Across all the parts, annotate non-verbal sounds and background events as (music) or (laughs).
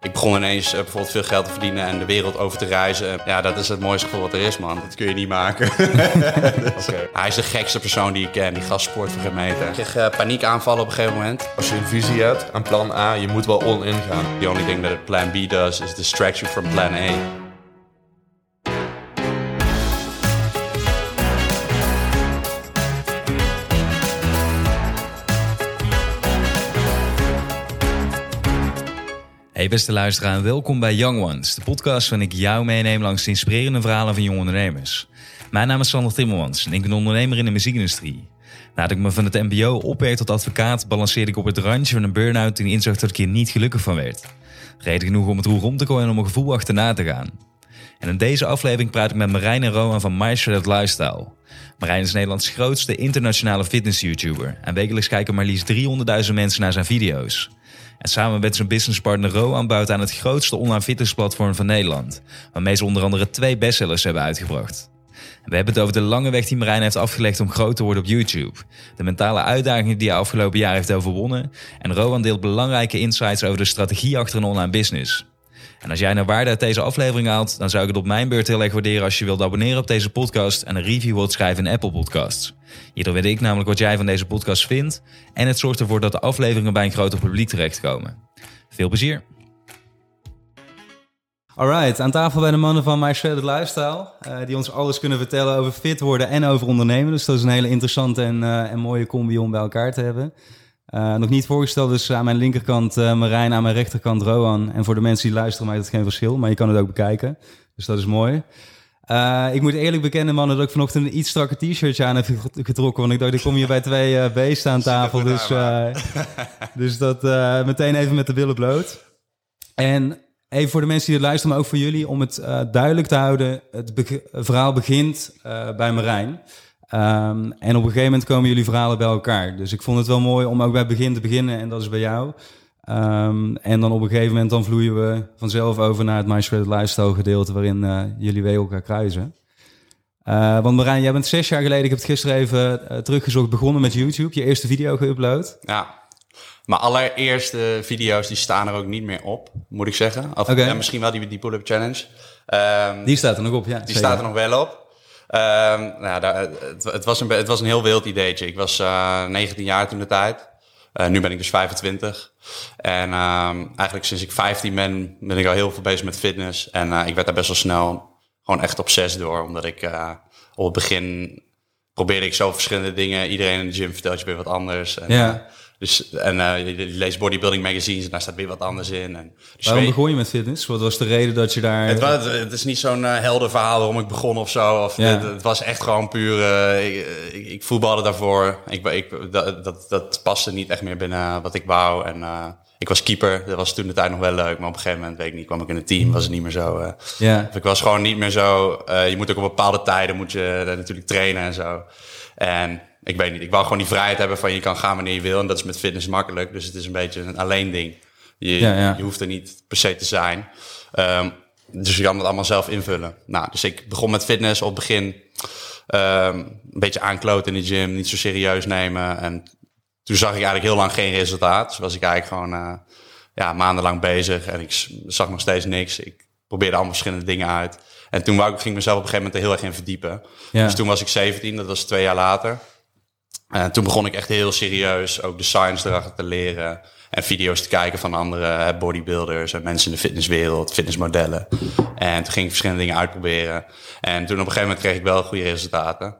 Ik begon ineens uh, bijvoorbeeld veel geld te verdienen en de wereld over te reizen. Ja, dat is het mooiste gevoel wat er is, man. Dat kun je niet maken. (laughs) dus, okay. Hij is de gekste persoon die ik ken. Die gast sport voor geen meter. Ik kreeg uh, paniekaanvallen op een gegeven moment. Als je een visie hebt aan plan A, je moet wel all-in gaan. The only thing that plan B does is distract you from plan A. Hey beste luisteraar en welkom bij Young Ones, de podcast waarin ik jou meeneem langs de inspirerende verhalen van jonge ondernemers. Mijn naam is Sander Timmermans en ik ben ondernemer in de muziekindustrie. Nadat ik me van het mbo opwerk tot advocaat, balanceerde ik op het randje van een burn-out en inzag dat ik hier niet gelukkig van werd. Reden genoeg om het roer om te gooien en om een gevoel achterna te gaan. En in deze aflevering praat ik met Marijn en Roman van Shredded Lifestyle. Marijn is Nederlands grootste internationale fitness-YouTuber en wekelijks kijken maar liefst 300.000 mensen naar zijn video's. En samen met zijn businesspartner Roan bouwt aan het grootste online fitnessplatform van Nederland, waarmee ze onder andere twee bestsellers hebben uitgebracht. we hebben het over de lange weg die Marijn heeft afgelegd om groot te worden op YouTube, de mentale uitdagingen die hij afgelopen jaar heeft overwonnen en Roan deelt belangrijke insights over de strategie achter een online business. En als jij nou waarde uit deze aflevering haalt, dan zou ik het op mijn beurt heel erg waarderen als je wilt abonneren op deze podcast en een review wilt schrijven in Apple Podcasts. Hierdoor weet ik namelijk wat jij van deze podcast vindt en het zorgt ervoor dat de afleveringen bij een groter publiek terechtkomen. Veel plezier! Alright, aan tafel bij de mannen van My Shredded Lifestyle, uh, die ons alles kunnen vertellen over fit worden en over ondernemen. Dus dat is een hele interessante en, uh, en mooie combi om bij elkaar te hebben. Uh, nog niet voorgesteld, dus aan mijn linkerkant uh, Marijn, aan mijn rechterkant Roan. En voor de mensen die luisteren maakt het geen verschil, maar je kan het ook bekijken. Dus dat is mooi. Uh, ik moet eerlijk bekennen, mannen, dat ik vanochtend een iets strakke t-shirtje aan heb getrokken. Want ik dacht, ik kom hier bij twee uh, beesten aan (laughs) tafel. Dus, dus dat meteen even met de billen bloot. En even voor de mensen die het luisteren, maar ook voor jullie, om het duidelijk te houden. Het verhaal begint bij Marijn. Um, en op een gegeven moment komen jullie verhalen bij elkaar. Dus ik vond het wel mooi om ook bij het begin te beginnen en dat is bij jou. Um, en dan op een gegeven moment dan vloeien we vanzelf over naar het My Shredded Lifestyle gedeelte waarin uh, jullie weer elkaar kruisen. Uh, want Marijn, jij bent zes jaar geleden, ik heb het gisteren even uh, teruggezocht, begonnen met YouTube. Je eerste video geüpload. Ja, mijn allereerste video's die staan er ook niet meer op, moet ik zeggen. Of okay. ja, misschien wel die, die pull-up challenge. Um, die staat er nog op, ja. Die zeker. staat er nog wel op. Um, nou, daar, het, het, was een, het was een heel wild ideetje. Ik was uh, eh, 19 jaar toen de tijd. Uh, nu ben ik dus 25. En um, eigenlijk sinds ik 15 ben, ben ik al heel veel bezig met fitness. En uh, ik werd daar best wel snel gewoon echt obsessief door. Omdat ik op het begin probeerde ik zo verschillende dingen. Iedereen in de gym vertelt je weer wat anders. En, ja. Dus, en uh, je leest bodybuilding magazines en daar staat weer wat anders in. En, dus waarom begon je met fitness? Wat was de reden dat je daar... Het, was, het is niet zo'n uh, helder verhaal waarom ik begon of zo. Of ja. het, het, was echt gewoon puur... Uh, ik, ik, ik, voetbalde daarvoor. Ik, ik, dat, dat, dat paste niet echt meer binnen wat ik wou. En ik was keeper. Dat was toen de tijd nog wel leuk. Maar op een gegeven moment, weet ik niet, kwam ik in het team. Was het niet meer zo... ja. Ik was gewoon niet meer zo... je moet ook op bepaalde tijden moet je natuurlijk trainen en zo. En ik weet niet, ik wou gewoon die vrijheid hebben van je kan gaan wanneer je wil. En dat is met fitness makkelijk. Dus het is een beetje een alleen ding. Je, je hoeft er niet per se te zijn. Um, dus je kan het allemaal zelf invullen. Nou, dus ik begon met fitness op het begin. Um, een beetje aankloten in de gym, niet zo serieus nemen. En toen zag ik eigenlijk heel lang geen resultaat. Dus was ik eigenlijk gewoon uh, ja, maandenlang bezig. En ik zag nog steeds niks. Ik probeerde allemaal verschillende dingen uit. En toen wou ik, ging mezelf op een gegeven moment er heel erg in verdiepen. Dus toen was ik 17, dat was twee jaar later. En toen begon ik echt heel serieus ook de science erachter te leren. En video's te kijken van andere bodybuilders en mensen in de fitnesswereld, fitnessmodellen. En toen ging ik verschillende dingen uitproberen. En toen op een gegeven moment kreeg ik wel goede resultaten.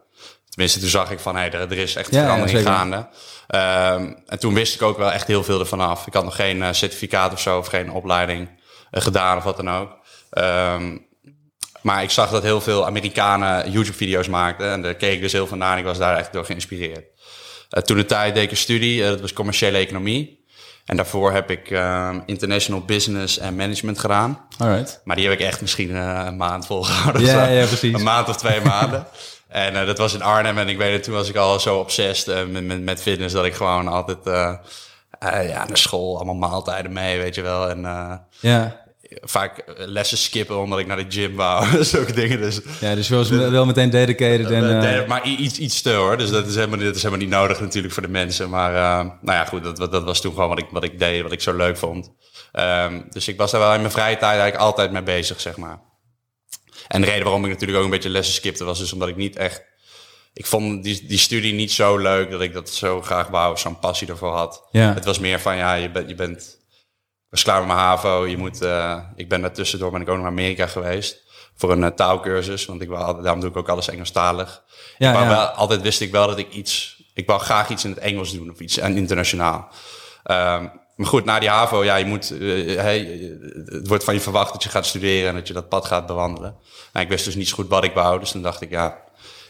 Tenminste, toen zag ik van, hé, hey, er, er is echt verandering gaande. Um, en toen wist ik ook wel echt heel veel ervan af. Ik had nog geen uh, certificaat of zo, of geen opleiding uh, gedaan of wat dan ook. Um, maar ik zag dat heel veel Amerikanen YouTube-video's maakten. En daar keek ik dus heel van naar en ik was daar echt door geïnspireerd. Uh, toen de tijd deed ik een studie, uh, dat was commerciële economie. En daarvoor heb ik uh, international business en management gedaan. Alright. Maar die heb ik echt misschien een maand volgehouden. Ja, ja, precies. Een maand of twee maanden. (laughs) En dat was in Arnhem en ik weet het, toen was ik al zo obsessed met, met, met, fitness dat ik gewoon altijd ja, naar school allemaal maaltijden mee, weet je wel. En ja vaak lessen skippen omdat ik naar de gym wou. (laughs) Zulke dingen. Dus, ja, dus wel, wel meteen dedicated. En, uh... Maar iets, iets te hoor. Dus dat is, helemaal, dat is helemaal niet nodig natuurlijk voor de mensen. Maar uh, nou ja, goed, dat, dat was toen gewoon wat ik, wat ik deed, wat ik zo leuk vond. Ehm, dus ik was daar wel in mijn vrije tijd eigenlijk altijd mee bezig, zeg maar. En de reden waarom ik natuurlijk ook een beetje lessen skipte was dus omdat ik niet echt... Ik vond die, die studie niet zo leuk dat ik dat zo graag wou, zo'n passie ervoor had. Ja. Het was meer van, ja, je, bent je bent... Ik was klaar met mijn HAVO, je moet... eh, ik ben daartussendoor ben ik ook naar Amerika geweest voor een eh, taalkursus, want ik wou, daarom doe ik ook alles Engelstalig. Ja, ja. wel, altijd wist ik wel dat ik iets... Ik wou graag iets in het Engels doen of iets en internationaal. Ehm, maar goed, na die HAVO, ja, je moet, eh, hey, het wordt van je verwacht dat je gaat studeren en dat je dat pad gaat bewandelen. Nou, ik wist dus niet zo goed wat ik wou, dus toen dacht ik, ja,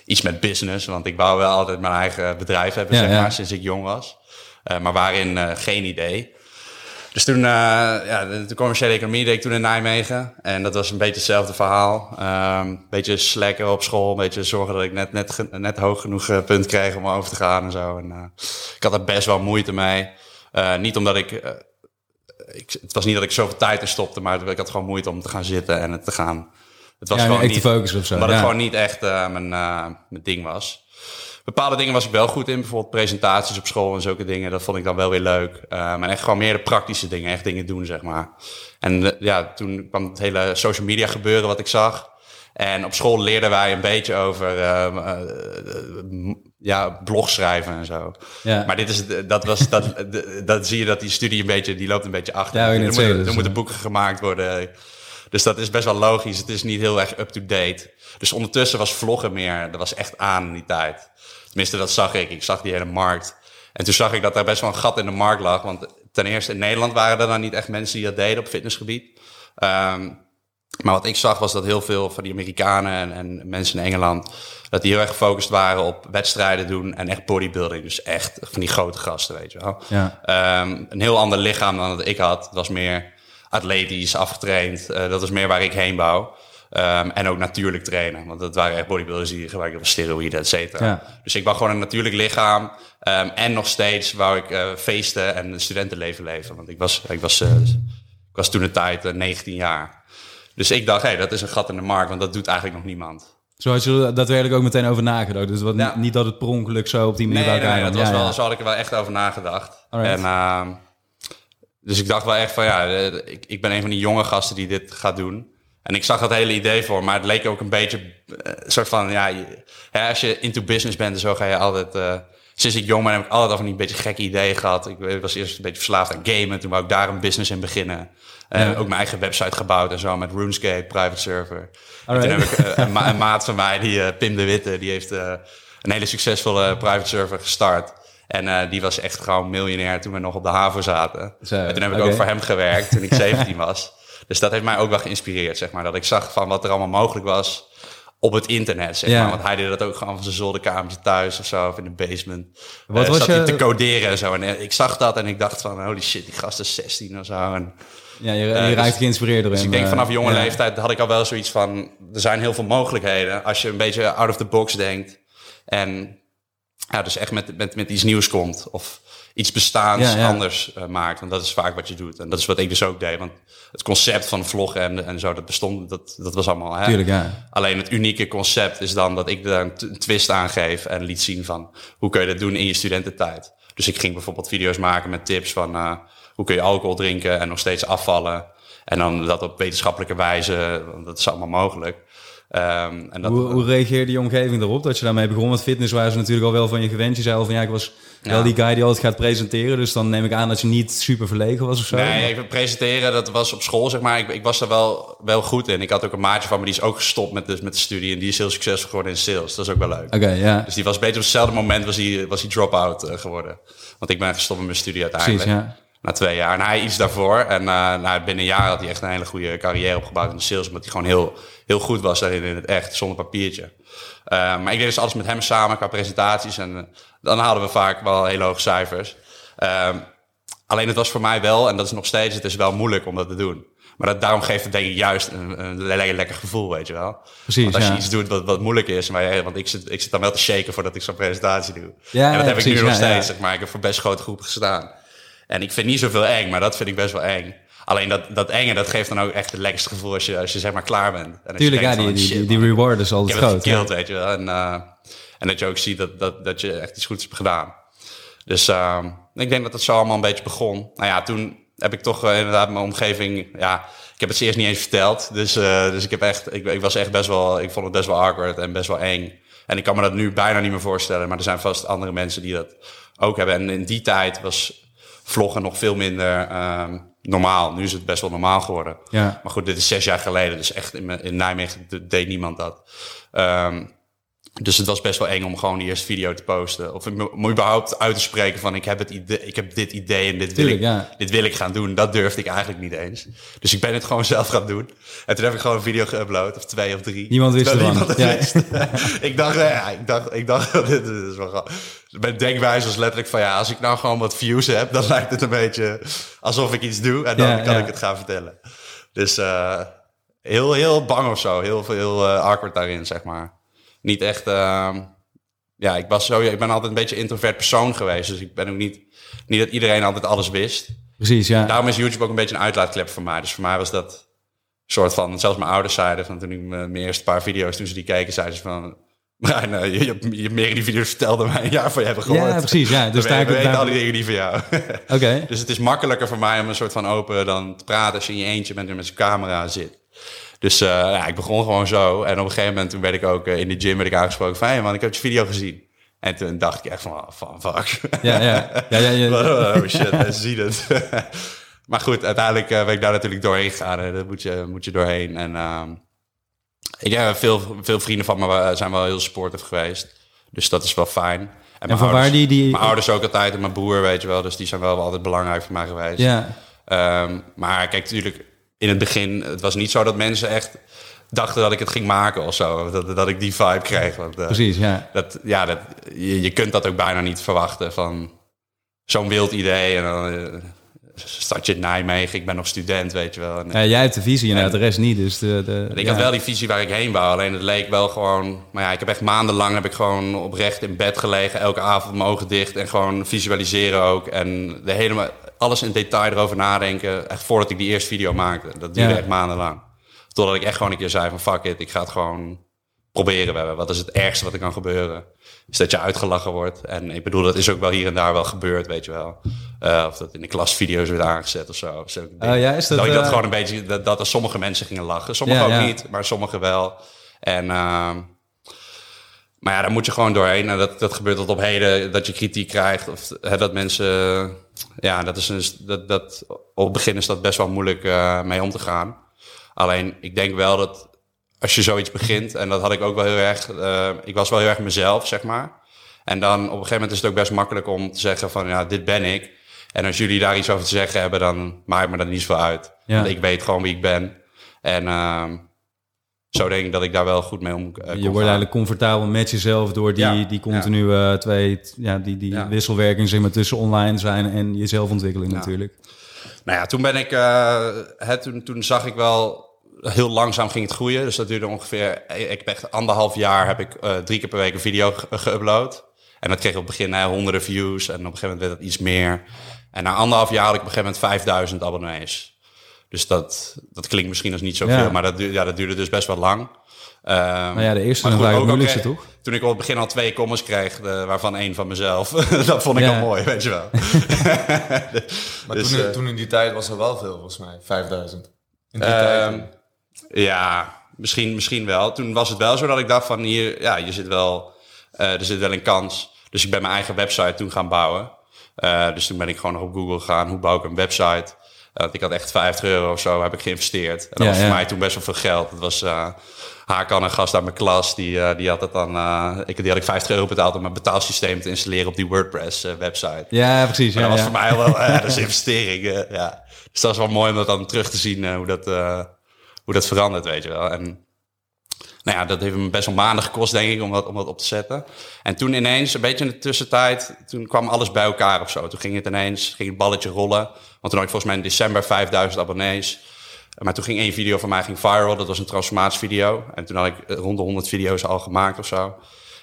iets met business. Want ik wou wel altijd mijn eigen bedrijf hebben, Ja, zeg ja. maar, sinds ik jong was. Maar waarin geen idee. Dus toen, eh, ja, de, commerciële economie deed ik toen in Nijmegen. En dat was een beetje hetzelfde verhaal. Ehm, beetje slacken op school. Een beetje zorgen dat ik net, net, net hoog genoeg eh, punt kreeg om over te gaan en zo. En, eh, ik had er best wel moeite mee. Niet omdat ik, ik... Het was niet dat ik zoveel tijd in stopte, maar ik had gewoon moeite om te gaan zitten en het te gaan... Het was Ja, gewoon niet, te focussen of zo, ja. het gewoon niet echt mijn, mijn ding was. Bepaalde dingen was ik wel goed in. Bijvoorbeeld presentaties op school en zulke dingen. Dat vond ik dan wel weer leuk. Maar echt gewoon meer de praktische dingen. Echt dingen doen, zeg maar. En eh, ja, toen kwam het hele social media gebeuren wat ik zag. En op school leerden wij een beetje over m- ja, blog schrijven en zo. Ja. Maar dit is, dat was, dat, (laughs) dat zie je dat die studie een beetje, die loopt een beetje achter. Ja, er, er dus, moeten boeken gemaakt worden. Dus dat is best wel logisch. Het is niet heel erg up-to-date. Dus ondertussen was vloggen meer, dat was echt aan in die tijd. Tenminste, dat zag ik. Ik zag die hele markt. En toen zag ik dat daar best wel een gat in de markt lag. Want ten eerste, in Nederland waren er dan niet echt mensen die dat deden op fitnessgebied. Ehm, maar wat ik zag was dat heel veel van die Amerikanen en, en mensen in Engeland... dat die heel erg gefocust waren op wedstrijden doen en echt bodybuilding. Dus echt van die grote gasten, weet je wel. Ja. Ehm, een heel ander lichaam dan dat ik had. Het was meer atletisch, afgetraind. Eh, dat is meer waar ik heen wou. Ehm, en ook natuurlijk trainen. Want dat waren echt bodybuilders die gebruikten steroïden, et cetera. Ja. Dus ik wou gewoon een natuurlijk lichaam. Ehm, en nog steeds wou ik eh, feesten en een studentenleven leven. Want ik was, ik was, eh, ik was toen de tijd eh, 19 jaar. Dus ik dacht, hé, dat is een gat in de markt. Want dat doet eigenlijk nog niemand. Zo had je er daadwerkelijk ook meteen over nagedacht. Dus wat, Ja. niet dat het per ongeluk zo op die manier Nee, bij nee, elkaar nee, dat was Ja, wel, zo had ik er wel echt over nagedacht. Alright. En, ehm, dus ik dacht wel echt van ja, eh, ik, ik ben een van die jonge gasten die dit gaat doen. En ik zag dat hele idee voor, maar het leek ook een beetje eh, een soort van ja, je- hè, als je into business bent en zo ga je altijd. eh, sinds ik jong ben heb ik altijd al van die beetje gekke ideeën gehad. Ik was eerst een beetje verslaafd aan gamen, toen wou ik daar een business in beginnen. Eh, Ja. Ook mijn eigen website gebouwd en zo met RuneScape, private server. En toen heb ik eh, (laughs) een, ma- een maat van mij, die eh, Pim de Witte, die heeft eh, een hele succesvolle private server gestart. En eh, die was echt gewoon miljonair toen we nog op de HAVO zaten. Zo, en toen heb ik ook voor hem gewerkt toen ik (laughs) 17 was. Dus dat heeft mij ook wel geïnspireerd, zeg maar. Dat ik zag van wat er allemaal mogelijk was op het internet, zeg Ja. maar. Want hij deed dat ook gewoon van zijn zolderkamertje thuis of zo, of in de basement. Wat Eh, was zat je- hij te coderen en zo. En eh, ik zag dat en ik dacht van, holy shit, die gast is 16 of zo. En, Ja, je, je Eh, raakt dus- geïnspireerd door dus hem, ik denk vanaf jonge ja. leeftijd had ik al wel zoiets van... er zijn heel veel mogelijkheden als je een beetje out of the box denkt. En ja, dus echt met, met, met iets nieuws komt. Of iets bestaans Ja, ja. anders eh, maakt. Want dat is vaak wat je doet. En dat is wat ik dus ook deed. Want het concept van vloggen en, en zo, dat bestond, dat, dat was allemaal... Hè? Tuurlijk, ja. Alleen het unieke concept is dan dat ik daar een, twist aan geef en liet zien van hoe kun je dat doen in je studententijd. Dus ik ging bijvoorbeeld video's maken met tips van eh, hoe kun je alcohol drinken en nog steeds afvallen. En dan dat op wetenschappelijke wijze, want dat is allemaal mogelijk. Ehm, en dat, Hoe, hoe reageerde je omgeving erop dat je daarmee begon? Want fitness waren ze natuurlijk al wel van je gewend. Je zei al van ja, ik was wel die guy die altijd gaat presenteren. Dus dan neem ik aan dat je niet super verlegen was of zo. Nee, ik presenteren, dat was op school, zeg maar. Ik, ik was daar wel, wel goed in. Ik had ook een maatje van me, die is ook gestopt met de, met de studie. En die is heel succesvol geworden in sales. Dat is ook wel leuk. Oké, ja. Dus die was beetje op hetzelfde moment was hij, was hij drop-out eh, geworden. Want ik ben gestopt met mijn studie uiteindelijk. Precies, ja. Na twee jaar. En hij iets daarvoor. En nou, binnen een jaar had hij echt een hele goede carrière opgebouwd in de sales. Omdat hij gewoon heel, heel goed was daarin in het echt, zonder papiertje. Eh, maar ik deed dus alles met hem samen qua presentaties. En eh, dan hadden we vaak wel hele hoge cijfers. Ehm, alleen het was voor mij wel, en dat is nog steeds, het is wel moeilijk om dat te doen. Maar dat, daarom geeft het denk ik juist een, een le- lekker gevoel, weet je wel. Precies, Want als je ja. iets doet wat, wat moeilijk is, maar, ja, want ik zit, ik zit dan wel te shaken voordat ik zo'n presentatie doe. Ja, en dat heb ik nu nog steeds, zeg maar. Ik heb voor best grote groepen gestaan. En ik vind niet zoveel eng, maar dat vind ik best wel eng. Alleen dat, dat enge, dat geeft dan ook echt het lekkerste gevoel als je, als je zeg maar klaar bent. En Tuurlijk, ja, die, van, die, shit, die, man, reward is altijd groot. gekild, weet je wel. En, eh, en dat je ook ziet dat, dat, dat je echt iets goeds hebt gedaan. Dus eh, ik denk dat het zo allemaal een beetje begon. Nou ja, toen heb ik toch eh, inderdaad mijn omgeving... Ja, ik heb het ze eerst niet eens verteld. Dus, eh, dus ik, heb echt, ik, ik was echt best wel... Ik vond het best wel awkward en best wel eng. En ik kan me dat nu bijna niet meer voorstellen. Maar er zijn vast andere mensen die dat ook hebben. En in die tijd was vloggen nog veel minder ehm, normaal. Nu is het best wel normaal geworden. Ja. Maar goed, dit is zes jaar geleden. Dus echt in, in Nijmegen de- deed niemand dat. Ehm, dus het was best wel eng om gewoon die eerste video te posten. Of om überhaupt uit te spreken van ik heb, het idee, ik heb dit idee en dit wil, Tuurlijk, ik, ja. dit wil ik gaan doen. Dat durfde ik eigenlijk niet eens. Dus ik ben het gewoon (laughs) zelf gaan doen. En toen heb ik gewoon een video geüpload, of twee of drie. Niemand wist ervan. niemand het Ja. wist. (laughs) ik dacht, eh, ja, ik dacht, ik dacht (laughs) dit, is wel grappig. Mijn denkwijze was letterlijk van ja, als ik nou gewoon wat views heb, dan lijkt het een beetje alsof ik iets doe. En dan Ja, kan ik het gaan vertellen. Dus eh, heel, heel bang of zo. Heel, heel eh, awkward daarin, zeg maar. Niet echt... ehm, ja, ik, was zo, ik ben altijd een beetje een introvert persoon geweest. Dus ik ben ook niet... Niet dat iedereen altijd alles wist. Precies, ja. Daarom is YouTube ook een beetje een uitlaatklep voor mij. Dus voor mij was dat soort van... Zelfs mijn ouders zeiden van toen ik mijn eerste paar video's... Toen ze die keken, zeiden ze van... (laughs) Brian, eh, je, je, hebt- je meer in die video's verteld dan wij een jaar van je hebben gehoord. Ja, precies, ja. Dus daar- we weten daar- al die dingen niet van jou. Oké. (laughs) Dus het is makkelijker voor mij om een soort van open dan te praten als je in je eentje bent en met zijn camera zit. Dus eh, ja, ik begon gewoon zo. En op een gegeven moment toen werd ik ook eh, in de gym werd ik aangesproken van... Hey man, ik heb je video gezien. En toen dacht ik echt van, oh, van fuck. Ja, ja. Ja, ja, ja. (laughs) oh shit, mensen zien het. maar goed, uiteindelijk eh, ben ik daar natuurlijk doorheen gegaan. Hè. Daar moet je, moet je doorheen. En ehm, ik heb veel, veel vrienden van me zijn wel heel supportive geweest. Dus dat is wel fijn. En, van waar die- die- Mijn ouders ook altijd en mijn broer, weet je wel. Dus die zijn wel altijd belangrijk voor mij geweest. Ja. Ehm, maar kijk, natuurlijk, in het begin, het was niet zo dat mensen echt dachten dat ik het ging maken of zo. Dat, dat ik die vibe kreeg. Want, eh, Precies, ja. Dat, ja, dat, je, je kunt dat ook bijna niet verwachten van zo'n wild idee. En dan start je in Nijmegen, ik ben nog student, weet je wel. En, Ja, jij hebt de visie inderdaad, de rest niet. Dus de, de, ik ja. had wel die visie waar ik heen wou. Alleen het leek wel gewoon... Maar ja, ik heb echt maandenlang heb ik gewoon oprecht in bed gelegen. Elke avond mijn ogen dicht. En gewoon visualiseren ook. En de hele, alles in detail erover nadenken. Echt voordat ik die eerste video maakte. Dat duurde Ja. echt maandenlang. Totdat ik echt gewoon een keer zei van... Fuck it, ik ga het gewoon proberen. We hebben. Wat is het ergste wat er kan gebeuren? Is dat je uitgelachen wordt. En ik bedoel, dat is ook wel hier en daar wel gebeurd, weet je wel. Eh, of dat in de klasvideo's werd aangezet of zo. Of zulke dingen. Oh ja, is dat, dat ik dat eh, gewoon een beetje... Dat, dat er sommige mensen gingen lachen. Sommigen Ja, ook ja. niet, maar sommigen wel. En... ehm, maar ja, daar moet je gewoon doorheen. En dat, dat gebeurt tot op heden, dat je kritiek krijgt. Of hè, dat mensen... Ja, dat is een, dat, dat, op het begin is dat best wel moeilijk eh, mee om te gaan. Alleen, ik denk wel dat als je zoiets begint... En dat had ik ook wel heel erg... eh, ik was wel heel erg mezelf, zeg maar. En dan op een gegeven moment is het ook best makkelijk om te zeggen van... Ja, dit ben ik. En als jullie daar iets over te zeggen hebben, dan maakt me dat niet zoveel uit. Ja. Want ik weet gewoon wie ik ben. En ehm, zo denk ik dat ik daar wel goed mee om kon Je wordt gaan. eigenlijk comfortabel met jezelf door die, Ja, die continue eh, twee, ja, die, die wisselwerking zeg maar, tussen online zijn en jezelfontwikkeling Ja. natuurlijk. Nou ja, toen ben ik, hè, toen, toen zag ik wel, heel langzaam ging het groeien. Dus dat duurde ongeveer, ik heb echt anderhalf jaar heb ik eh, drie keer per week een video ge- geüpload. En dat kreeg op het begin hè, honderden views en op een gegeven moment werd dat iets meer. En na anderhalf jaar had ik op een gegeven moment 5000 abonnees. Dus dat, dat klinkt misschien als niet zoveel, Ja. maar dat, du- ja, dat duurde dus best wel lang. Ehm, Nou ja, de eerste maar goed, ook toch? Toen ik op het begin al twee comments kreeg, eh, waarvan één van mezelf. (laughs) dat vond ik Ja. al mooi, weet je wel. (laughs) Maar Dus, toen, eh, toen in die tijd was er wel veel, volgens mij. 5000. In die Ehm, tijd. Ja, misschien, misschien wel. Toen was het wel zo dat ik dacht van hier, ja, je zit wel, eh, er zit wel een kans. Dus ik ben mijn eigen website toen gaan bouwen. Eh, dus toen ben ik gewoon nog op Google gegaan, hoe bouw ik een website? Eh, want ik had echt 50 euro of zo heb ik geïnvesteerd. En dat Ja, was voor ja. mij toen best wel veel geld. Dat was uh, Hakan, een gast uit mijn klas, die, die had het dan, ik, die had ik 50 euro betaald om mijn betaalsysteem te installeren op die WordPress eh, website. Ja, precies. Maar Ja, dat was voor mij wel dat is (laughs) een investering. ja. Dus dat is wel mooi om dat dan terug te zien hoe, dat, hoe dat verandert, weet je wel. En nou ja, dat heeft me best wel maanden gekost, denk ik, om dat, om dat op te zetten. En toen ineens, een beetje in de tussentijd, toen kwam alles bij elkaar of zo. Toen ging het ineens, ging het balletje rollen. Want toen had ik volgens mij in december 5000 abonnees. Maar toen ging één video van mij ging viral. Dat was een transformatievideo. En toen had ik rond de 100 video's al gemaakt of zo.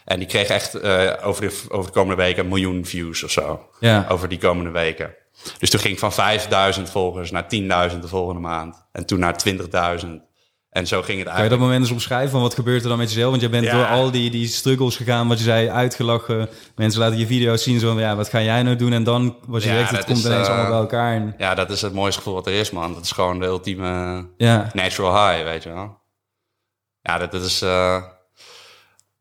En die kreeg echt eh, over, de, over de komende weken een miljoen views of zo. Ja. Over die komende weken. Dus toen ging ik van 5000 volgers naar 10.000 de volgende maand. En toen naar 20.000. En zo ging het Kan je eigenlijk. dat moment eens omschrijven van wat gebeurt er dan met jezelf? Want je bent Ja. door al die, die struggles gegaan, wat je zei, uitgelachen. Mensen laten je video's zien, zo van, ja, wat ga jij nou doen? En dan, wat je Ja, zegt, het komt is, ineens eh, allemaal bij elkaar. En, Ja, dat is het mooiste gevoel wat er is, man. Dat is gewoon de ultieme ja, natural high, weet je wel. Ja, dat, dat is... eh,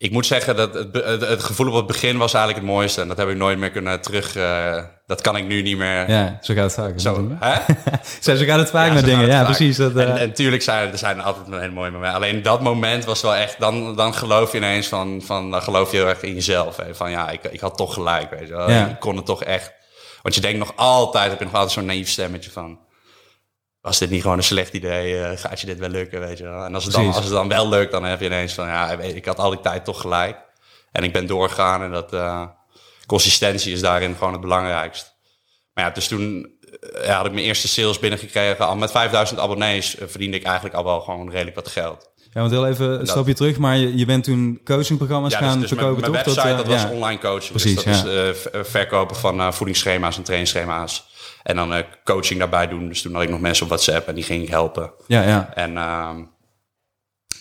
ik moet zeggen dat het, het, het gevoel op het begin was eigenlijk het mooiste. En dat heb ik nooit meer kunnen terug... eh, dat kan ik nu niet meer... ja, zo gaat het vaak. Zo, hè? (laughs) Zo, zo gaat het vaak Ja, met dingen. Ja, vaak. precies. Dat, eh, En, en tuurlijk zijn er zijn altijd een hele mooie momenten. Alleen dat moment was wel echt... Dan, dan geloof je ineens van... van dan geloof je heel erg in jezelf. Hè? Van ja, ik, ik had toch gelijk, weet je wel. Ja. Ik kon het toch echt... Want je denkt nog altijd... Heb je nog altijd zo'n naïef stemmetje van... Was dit niet gewoon een slecht idee? eh, gaat je dit wel lukken, weet je wel? En als het, dan, als het dan wel lukt, dan heb je ineens van... Ja, ik had al die tijd toch gelijk. En ik ben doorgegaan en dat... eh, consistentie is daarin gewoon het belangrijkste. Maar ja, dus toen eh, ja, had ik mijn eerste sales binnengekregen. Al met 5000 abonnees eh, verdiende ik eigenlijk al wel gewoon redelijk wat geld. ja, want heel even een stapje terug, maar je, je bent toen coachingprogramma's Ja, gaan dus, dus mijn, verkopen, mijn toch? website, eh, dat, was ja. online coaching. Precies, dus dat ja. is eh, verkopen van eh, voedingsschema's en trainingsschema's. En dan eh, coaching daarbij doen. Dus toen had ik nog mensen op WhatsApp en die ging ik helpen. Ja, ja. En ehm,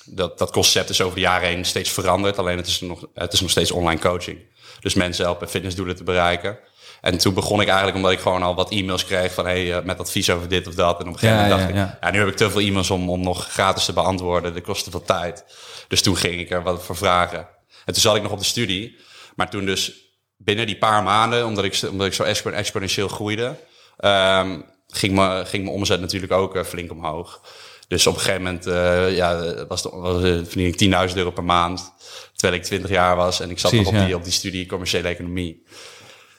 dat, dat concept is over de jaren heen steeds veranderd. Alleen het is, nog, het is nog steeds online coaching. Dus mensen helpen fitnessdoelen te bereiken. En toen begon ik eigenlijk omdat ik gewoon al wat e-mails kreeg van... hey, eh, met advies over dit of dat. En op een gegeven Ja, moment dacht ja, ik... ja. Nu heb ik te veel e-mails om, om nog gratis te beantwoorden. Dat kost te veel tijd. Dus toen ging ik er wat voor vragen. En toen zat ik nog op de studie. Maar toen dus binnen die paar maanden... omdat ik, omdat ik zo expo- exponentieel groeide... ehm, ging, mijn, ging mijn omzet natuurlijk ook eh, flink omhoog. Dus op een gegeven moment eh, ja, was, de, was, eh, verdiende ik 10.000 euro per maand. Terwijl ik 20 jaar was en ik zat Precies, nog op, ja. die, op die studie commerciële economie.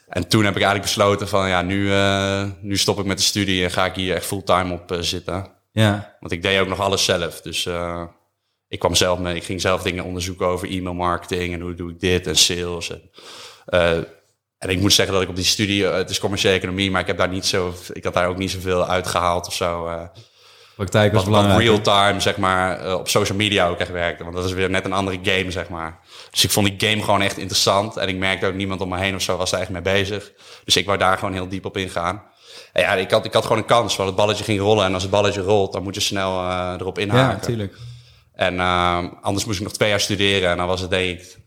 En toen heb ik eigenlijk besloten van ja, nu, eh, nu stop ik met de studie en ga ik hier echt fulltime op zitten. ja. Want ik deed ook nog alles zelf. Dus eh, ik kwam zelf mee. Ik ging zelf dingen onderzoeken over e-mail marketing en hoe doe ik dit en sales. En, eh, en ik moet zeggen dat ik op die studie, eh, het is commerciële economie, maar ik heb daar niet zo, ik had daar ook niet zoveel uitgehaald of zo. eh Praktijk was wat, belangrijk. real-time, zeg maar, eh, op social media ook echt werkte. Want dat is weer net een andere game, zeg maar. Dus ik vond die game gewoon echt interessant. En ik merkte ook niemand om me heen of zo was er echt mee bezig. Dus ik wou daar gewoon heel diep op ingaan. En ja, ik had, ik had gewoon een kans, want het balletje ging rollen. En als het balletje rolt, dan moet je snel erop Ja, inhaken. natuurlijk. En anders moest ik nog twee jaar studeren. En dan was het denk ik...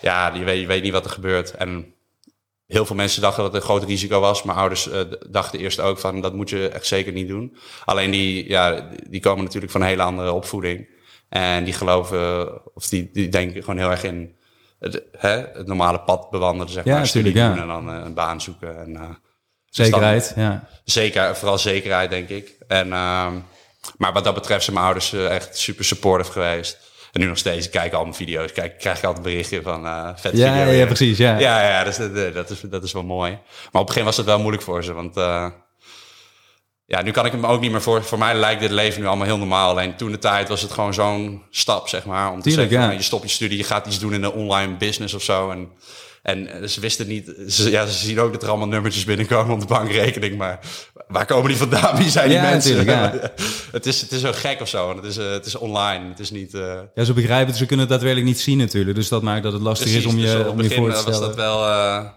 Ja, je weet, je weet niet wat er gebeurt. En heel veel mensen dachten dat het een groot risico was. Mijn ouders eh, dachten eerst ook van... dat moet je echt zeker niet doen. Alleen die, ja, die komen natuurlijk van een hele andere opvoeding. En die geloven... of die, die denken gewoon heel erg in... Het, hè, het normale pad bewandelen, zeg Ja, maar. Studie tuurlijk, ja. doen en dan eh, een baan zoeken. En, eh, Zekerheid, ja. Zeker, vooral zekerheid, denk ik. En, ehm, maar wat dat betreft zijn mijn ouders echt super supportive geweest. En nu nog steeds, ik kijk al mijn video's, kijk, krijg ik altijd berichten van eh vet Ja, video. ja, weer. precies, ja. Ja, ja dus dat, dat, is, dat is wel mooi. Maar op het begin was het wel moeilijk voor ze, want... eh, ja, nu kan ik me ook niet meer voor. Voor mij lijkt dit leven nu allemaal heel normaal. Alleen toen de tijd was het gewoon zo'n stap, zeg maar. Om te Tuurlijk, zeggen, ja. je stopt je studie, je gaat iets doen in de online business of zo. En, en eh, ze wisten niet. Ze, ja, ze zien ook dat er allemaal nummertjes binnenkomen op de bankrekening. Maar waar komen die vandaan? Wie zijn die Ja, mensen? natuurlijk, (laughs) het, is, het is zo gek of zo. Het is, eh, het is online. Het is niet. eh, Ja, ze begrijpen het, ze kunnen het daadwerkelijk niet zien natuurlijk. Dus dat maakt dat het lastig is om dus je, op om je voor te eh, was stellen. dat wel...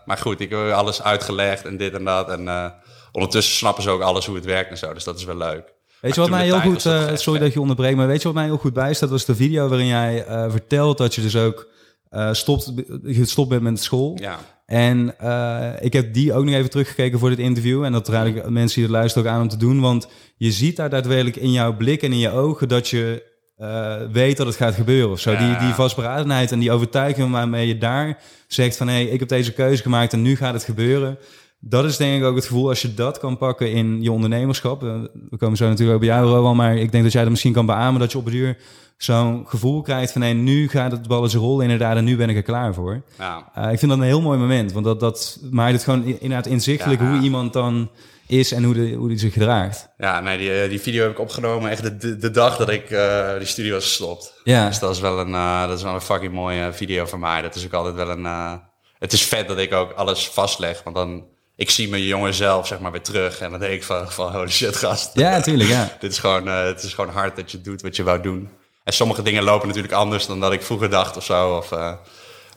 maar goed, ik heb alles uitgelegd en dit en dat. En ondertussen snappen ze ook alles hoe het werkt en zo. Dus dat is wel leuk. Weet je wat mij heel goed, sorry dat je onderbreekt, maar weet je wat mij heel goed bijstaat? was de video waarin jij vertelt dat je dus ook eh, stopt, gestopt bent met school. Ja, En eh, ik heb die ook nog even teruggekeken voor dit interview. En dat raad ik mensen die het luisteren ook aan om te doen. Want je ziet daar daadwerkelijk in jouw blik en in je ogen dat je eh, weet dat het gaat gebeuren of zo. Ja. Die, die vastberadenheid en die overtuiging waarmee je daar zegt van... hé, hey, ik heb deze keuze gemaakt en nu gaat het gebeuren. Dat is denk ik ook het gevoel als je dat kan pakken in je ondernemerschap. We komen zo natuurlijk ook bij jou, Rowan. Maar ik denk dat jij dat misschien kan beamen dat je op het duur zo'n gevoel krijgt van... hé, nu gaat het balletje rollen inderdaad en nu ben ik er klaar voor. ja. Uh, ik vind dat een heel mooi moment, want dat, dat maakt het gewoon in- inderdaad inzichtelijk Ja. hoe iemand dan is en hoe, de, hoe die zich gedraagt. ja nee, die, eh, die video heb ik opgenomen echt de, de, de dag dat ik eh, die studie was gestopt. Ja, Dus dat is wel een, eh, dat is wel een fucking mooie video voor mij. Dat is ook altijd wel een... eh, het is vet dat ik ook alles vastleg, want dan... Ik zie mijn jongen zelf, zeg maar, weer terug. En dan denk ik van, van holy shit, gast. ja natuurlijk, ja. (laughs) Dit is gewoon, eh, het is gewoon hard dat je doet wat je wou doen. En sommige dingen lopen natuurlijk anders dan dat ik vroeger dacht of zo. Of, eh,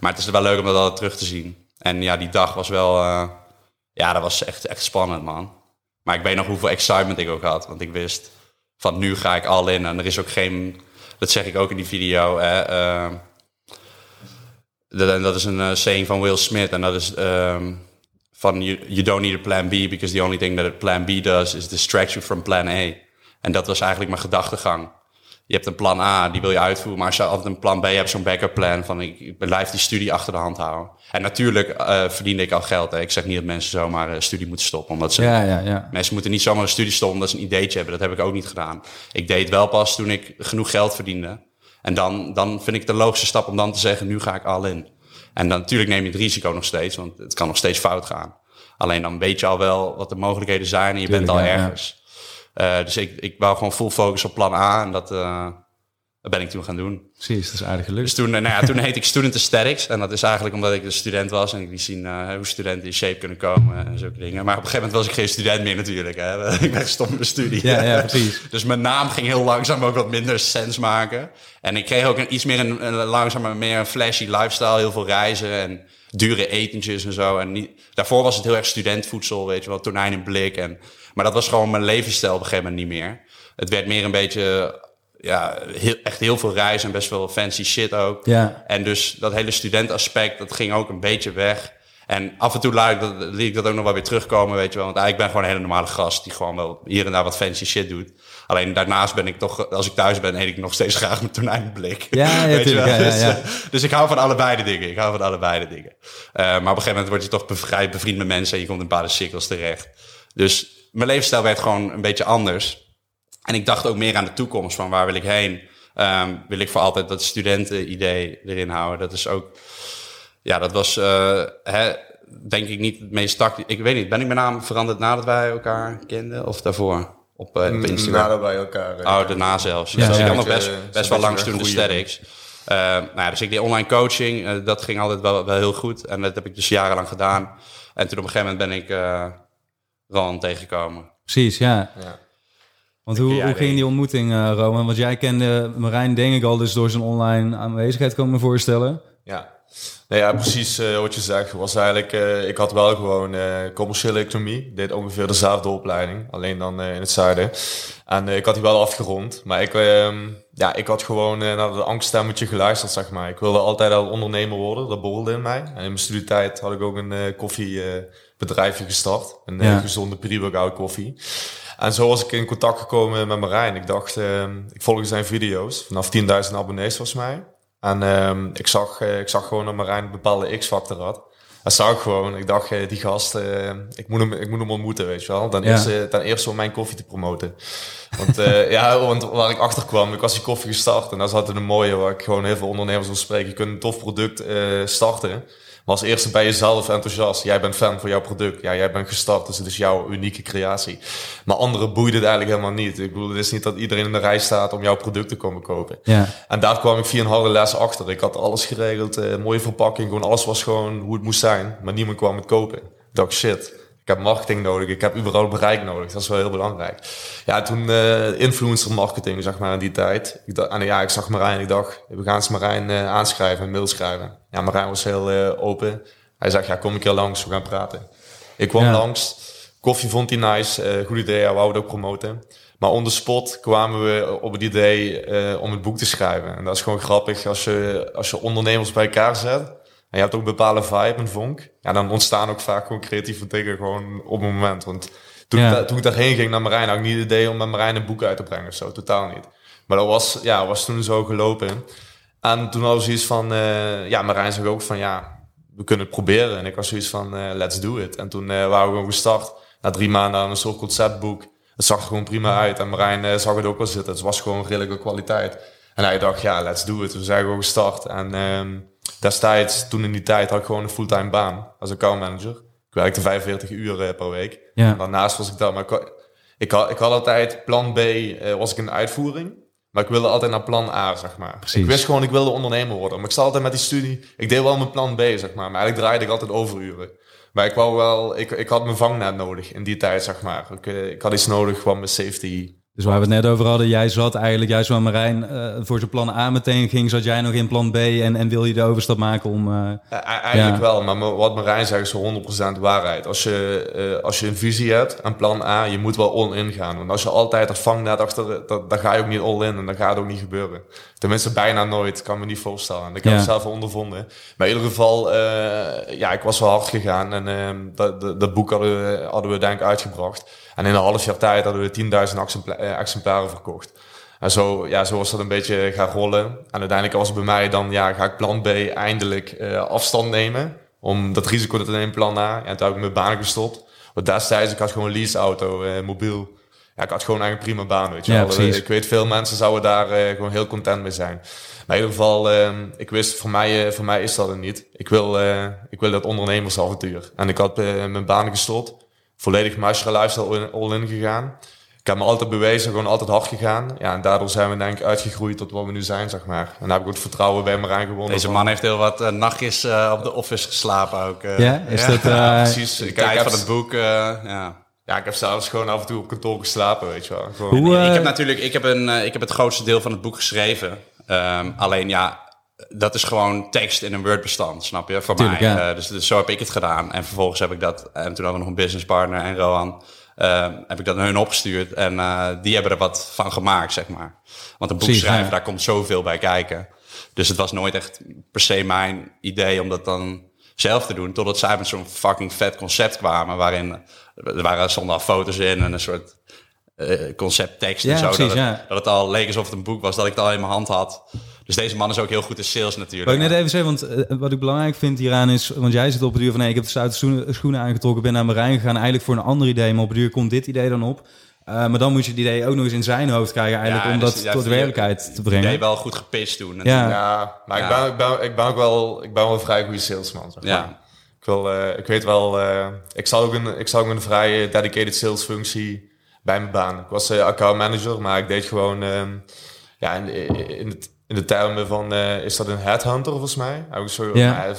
maar het is wel leuk om dat altijd terug te zien. En ja, die dag was wel... eh, ja, dat was echt, echt spannend, man. Maar ik weet nog hoeveel excitement ik ook had. Want ik wist van nu ga ik al in. En er is ook geen, dat zeg ik ook in die video. Hè, uh, dat, dat is een saying van Will Smith. En dat is um, van you, you don't need a plan B because the only thing that a plan B does is distract you from plan A. En dat was eigenlijk mijn gedachtegang. Je hebt een plan A, die wil je uitvoeren. Maar als je altijd een plan B hebt, zo'n backup plan van ik blijf die studie achter de hand houden. En natuurlijk uh, verdiende ik al geld. Hè. Ik zeg niet dat mensen zomaar een studie moeten stoppen. Omdat ze, ja, ja, ja. Mensen moeten niet zomaar een studie stoppen omdat ze een ideetje hebben. Dat heb ik ook niet gedaan. Ik deed wel pas toen ik genoeg geld verdiende. En dan, dan vind ik de logische stap om dan te zeggen, nu ga ik al in. En dan natuurlijk neem je het risico nog steeds, want het kan nog steeds fout gaan. Alleen dan weet je al wel wat de mogelijkheden zijn en je Tuurlijk, bent al ergens. Uh, dus ik, ik wou gewoon full focus op plan A en dat, dat ben ik toen gaan doen. Precies, dat is Dus gelukt. toen, nou ja, toen (laughs) heette ik Student Aesthetics. En dat is eigenlijk omdat ik een student was. En ik liet zien uh, hoe studenten in shape kunnen komen en zulke dingen. Maar op een gegeven moment was ik geen student meer natuurlijk. Hè. (laughs) ik ben gestopt met mijn studie. Ja, ja, precies. (laughs) dus mijn naam ging heel langzaam ook wat minder sens maken. En ik kreeg ook een, iets meer een, een langzaam meer een flashy lifestyle. Heel veel reizen en dure etentjes en zo. En niet, daarvoor was het heel erg studentvoedsel, weet je wel. Tonijn in blik. En, maar dat was gewoon mijn levensstijl op een gegeven moment niet meer. Het werd meer een beetje ja, heel, echt heel veel reizen en best wel fancy shit ook. Ja. En dus dat hele studentaspect, dat ging ook een beetje weg. En af en toe laat ik dat, liet ik dat ook nog wel weer terugkomen, weet je wel. Want eigenlijk ben ik gewoon een hele normale gast die gewoon wel hier en daar wat fancy shit doet. Alleen daarnaast ben ik toch, als ik thuis ben, eet ik nog steeds graag mijn tonijnblik. Ja, ja, (laughs) Weet je wel? ja, ja, Dus, ja. eh, Dus ik hou van allebei de dingen. Ik hou van allebei de dingen. Uh, maar op een gegeven moment word je toch vrij bevriend met mensen en je komt in bepaalde cirkels terecht. Dus mijn levensstijl werd gewoon een beetje anders. En ik dacht ook meer aan de toekomst, van waar wil ik heen? Um, wil ik voor altijd dat studenten-idee erin houden? Dat is ook, ja, dat was, uh, hè, denk ik niet het meest tactisch. Ik weet niet, ben ik mijn naam veranderd nadat wij elkaar kenden of daarvoor? Op, uh, op Instagram? Nadat wij elkaar... Uh, oh, daarna zelfs. Ja, dus ja, ik had nog best, zo'n best wel beetje lang toen de. Uh, nou ja, dus ik deed online coaching. Uh, dat ging altijd wel, wel heel goed. En dat heb ik dus jarenlang gedaan. En toen op een gegeven moment ben ik uh, Ron tegengekomen. Precies, ja. Ja. Want hoe, hoe ging die ontmoeting, uh, Roman? Want jij kende Marijn, denk ik al, dus door zijn online aanwezigheid, kan ik me voorstellen. Ja. Nee, ja, precies uh, wat je zegt. Was eigenlijk, uh, ik had wel gewoon uh, commerciële economie. Ik deed ongeveer dezelfde opleiding, alleen dan in het zuiden. En ik had die wel afgerond. Maar ik, ehm, ja, ik had gewoon naar de angststemmetje geluisterd, zeg maar. Ik wilde altijd al ondernemer worden, dat borrelde in mij. En in mijn studietijd had ik ook een koffiebedrijfje gestart. Een Ja. gezonde pre-workout koffie. En zo was ik in contact gekomen met Marijn. Ik dacht, ehm, ik volgde zijn video's. Vanaf 10.000 abonnees volgens mij. En um, ik, zag, uh, ik zag gewoon dat Marijn een bepaalde X-factor had. Dat zag ik gewoon. Ik dacht, uh, die gast, uh, ik, moet hem, ik moet hem ontmoeten, weet je wel. Dan, Ja. eerst, ten eerste om mijn koffie te promoten. Want, (laughs) ja, want waar ik achter kwam, ik was die koffie gestart. En daar zat een mooie waar ik gewoon heel veel ondernemers wil spreken. Je kunt een tof product starten. Maar als eerste bij jezelf enthousiast. Jij bent fan van jouw product. Ja, jij bent gestart, dus het is jouw unieke creatie. Maar anderen boeide het eigenlijk helemaal niet. Ik bedoel, het is niet dat iedereen in de rij staat om jouw product te komen kopen. Ja, En daar kwam ik via een harde les achter. Ik had alles geregeld, eh, mooie verpakking, gewoon alles was gewoon hoe het moest zijn. Maar niemand kwam het kopen. Ik dacht, shit, ik heb marketing nodig, ik heb überhaupt bereik nodig. Dat is wel heel belangrijk. Ja, toen eh, influencer marketing, zeg maar, in die tijd. Ik dacht, en ja, ik zag Marijn, ik dacht, we gaan eens Marijn eh, aanschrijven, een mail schrijven. Ja, Marijn was heel eh, open. Hij zegt, ja, kom een keer langs, we gaan praten. Ik kwam Ja. langs, koffie vond hij nice, goed idee, hij wou het ook promoten. Maar on the spot kwamen we op het idee om het boek te schrijven. En dat is gewoon grappig als je, als je ondernemers bij elkaar zet. En je hebt ook een bepaalde vibe, een vonk. Ja, dan ontstaan ook vaak gewoon creatieve dingen gewoon op het moment. Want toen, Ja. ik, da- toen ik daarheen ging naar Marijn, had ik niet het idee om met Marijn een boek uit te brengen of zo. Totaal niet. Maar dat was, ja, was toen zo gelopen. En toen hadden we zoiets van, eh, ja, Marijn zei ook van, ja, we kunnen het proberen. En ik was zoiets van, eh, let's do it. En toen eh, waren we gewoon gestart. Na drie maanden aan een soort conceptboek. Het zag er gewoon prima uit. En Marijn zag het ook wel zitten. Het was gewoon redelijke kwaliteit. En hij dacht, ja, let's do it. We zijn gewoon gestart. En ehm, destijds, toen in die tijd, had ik gewoon een fulltime baan als accountmanager. Ik werkte 45 uur eh, per week. Ja. En daarnaast was ik daar, maar ik, ik, had, ik had altijd plan B, eh, was ik de uitvoering. Maar ik wilde altijd naar plan A, zeg maar. Precies. Ik wist gewoon, ik wilde ondernemer worden. Maar ik zat altijd met die studie. Ik deed wel mijn plan B, zeg maar. Maar eigenlijk draaide ik altijd overuren. Maar ik wou wel, ik, ik had mijn vangnet nodig in die tijd, zeg maar. Ik, eh, ik had iets nodig wat mijn safety Dus waar we het net over hadden, jij zat eigenlijk juist waar Marijn uh, voor zijn plan A meteen ging, zat jij nog in plan B en, en wil je de overstap maken om... Uh, eigenlijk wel, maar wat Marijn zegt is 100% waarheid. Als je, uh, als je een visie hebt en plan A, je moet wel all-in gaan. Want als je altijd er vangnet achter, dan ga je ook niet all-in en dan gaat het ook niet gebeuren. Tenminste, bijna nooit, kan me niet voorstellen. Ik heb het zelf ondervonden. Maar in ieder geval, ja, ik was wel hard gegaan en ehm, dat, dat, dat, boek hadden we, hadden we denk ik uitgebracht. En in een half jaar tijd hadden we 10.000 exempla eh, exemplaren verkocht. En zo, ja, zo was dat een beetje gaan rollen. En uiteindelijk was het bij mij dan, ja, ga ik plan B eindelijk uh, afstand nemen. Om dat risico te nemen, plan A. En toen heb ik mijn baan gestopt. Want destijds, ik had gewoon een leaseauto, uh, mobiel. Ja, ik had gewoon eigenlijk prima baan, weet je ja, wel. Ik weet, veel mensen zouden daar uh, gewoon heel content mee zijn. Maar in ieder geval, uh, ik wist, voor mij, voor mij is dat er niet. Ik wil, ik wil dat ondernemersavontuur. En ik had mijn baan gestopt volledig master lifestyle all-in gegaan. Ik heb me altijd bewezen, gewoon altijd hard gegaan. Ja, en daardoor zijn we denk ik uitgegroeid tot wat we nu zijn, zeg maar. En daar heb ik ook het vertrouwen bij me gewonnen. Deze man heeft heel wat uh, nachtjes uh, op de office geslapen ook. Uh. Ja, is dat... (laughs) precies. Ik kijk van het boek, ja. Ja, ik heb zelfs gewoon af en toe op kantoor geslapen, weet je wel. Hoe, ik heb natuurlijk, ik heb, een, ik heb het grootste deel van het boek geschreven. Um, alleen ja, dat is gewoon tekst in een Word-bestand, snap je? Voor mij. Uh, dus, dus, zo heb ik het gedaan. En vervolgens heb ik dat, en toen hadden we nog een businesspartner en Rohan, uh, heb ik dat naar hun opgestuurd. En uh, die hebben er wat van gemaakt, zeg maar. Want een boek schrijven, daar komt zoveel bij kijken. Dus het was nooit echt per se mijn idee om dat dan zelf te doen. Totdat zij met zo'n fucking vet concept kwamen. Waarin er waren al foto's in en een soort uh, concepttekst ja, en zo. Precies, dat, het, dat het al leek alsof het een boek was, dat ik het al in mijn hand had. Dus deze man is ook heel goed in sales natuurlijk. Wat ik net even zeggen, want uh, wat ik belangrijk vind hieraan is... want jij zit op het duur van... nee, ik heb de stoute schoenen aangetrokken, ben naar Marijn gegaan... eigenlijk voor een ander idee, maar op het duur komt dit idee dan op... Uh, maar dan moet je het idee ook nog eens in zijn hoofd krijgen eigenlijk ja, om dus, dat ja, tot werkelijkheid te brengen. idee wel goed gepist doen. Ja. ja, maar Ik, ben, ik, ben, ik ben ook wel, ik ben wel een vrij goede salesman. Zeg maar. ja. ik, wil, uh, ik weet wel, uh, ik zal ook een, ik zal ook een vrij dedicated sales functie bij mijn baan. Ik was account manager, maar ik deed gewoon ehm, ja, in, in het in de termen van, uh, is dat een headhunter volgens mij? Zo, ja. Uh,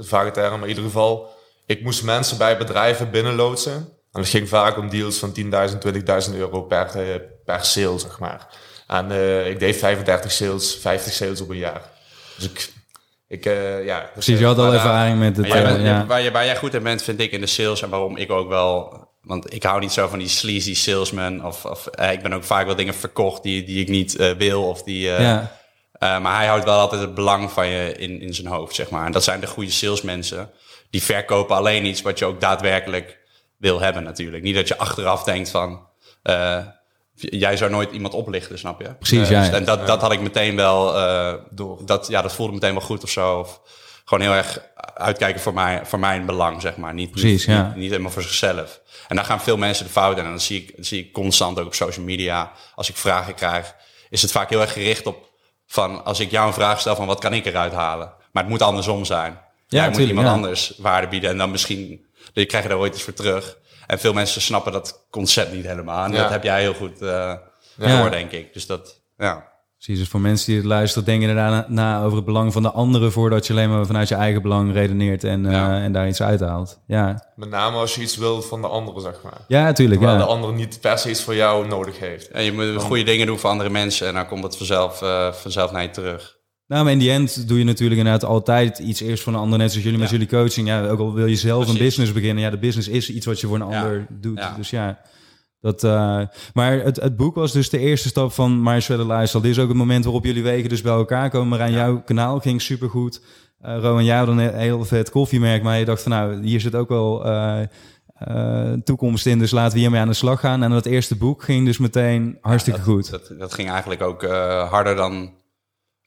vage term, maar in ieder geval, ik moest mensen bij bedrijven binnenloodsen. En het ging vaak om deals van 10.000, 20.000 euro per, uh, per sale, zeg maar. En ik deed 35 sales, 50 sales op een jaar. Dus ik, ik ja... Precies, je had al ervaring met het... Jij ja. waar, je, waar jij goed in bent, vind ik in de sales en waarom ik ook wel want ik hou niet zo van die sleazy salesman. Of, of ik ben ook vaak wel dingen verkocht die, die ik niet wil. Of die, ja. Uh, maar hij houdt wel altijd het belang van je in, in zijn hoofd, zeg maar. En dat zijn de goede salesmensen. Die verkopen alleen iets wat je ook daadwerkelijk wil hebben, natuurlijk. Niet dat je achteraf denkt van... Uh, jij zou nooit iemand oplichten, snap je? Precies, ja. Dus, en dat, dat had ik meteen wel... Uh, door. Dat, ja, dat voelde meteen wel goed of zo. Of gewoon heel erg uitkijken voor, mij, voor mijn belang, zeg maar. Niet, Precies, niet, ja. niet, niet helemaal voor zichzelf. En daar gaan veel mensen de fout in. En dan zie ik, dat zie ik constant ook op social media. Als ik vragen krijg, is het vaak heel erg gericht op van als ik jou een vraag stel van wat kan ik eruit halen? Maar het moet andersom zijn. Ja, Jij moet iemand anders waarde bieden en dan misschien je krijg je daar ooit iets voor terug. En veel mensen snappen dat concept niet helemaal. En dat heb jij heel goed uh, door, denk ik. Dus dat, ja. Precies, dus voor mensen die het luisteren, denken inderdaad na, over het belang van de anderen voordat je alleen maar vanuit je eigen belang redeneert en, uh, en daar iets uithaalt. Ja. Met name als je iets wil van de anderen, zeg maar. Ja, natuurlijk. Waar ja. de ander niet per se iets voor jou nodig heeft. En je moet goede dingen doen voor andere mensen en dan komt het vanzelf, uh, vanzelf naar je terug. Nou, maar in die end doe je natuurlijk inderdaad altijd iets eerst voor een ander. Net zoals jullie met jullie coaching. Ja, ook al wil je zelf een business beginnen. Ja, de business is iets wat je voor een ander doet. Dus ja. Dat, uh, maar het, het boek was dus de eerste stap van My Shredder Lifestyle. Dit is ook het moment waarop jullie wegen dus bij elkaar komen. Maar aan jouw kanaal ging supergoed. Uh, Rowan, jij had een heel vet koffiemerk. Maar je dacht van nou, hier zit ook wel uh, uh, toekomst in. Dus laten we hiermee aan de slag gaan. En dat eerste boek ging dus meteen hartstikke ja, dat, goed. Dat, dat, ging eigenlijk ook harder dan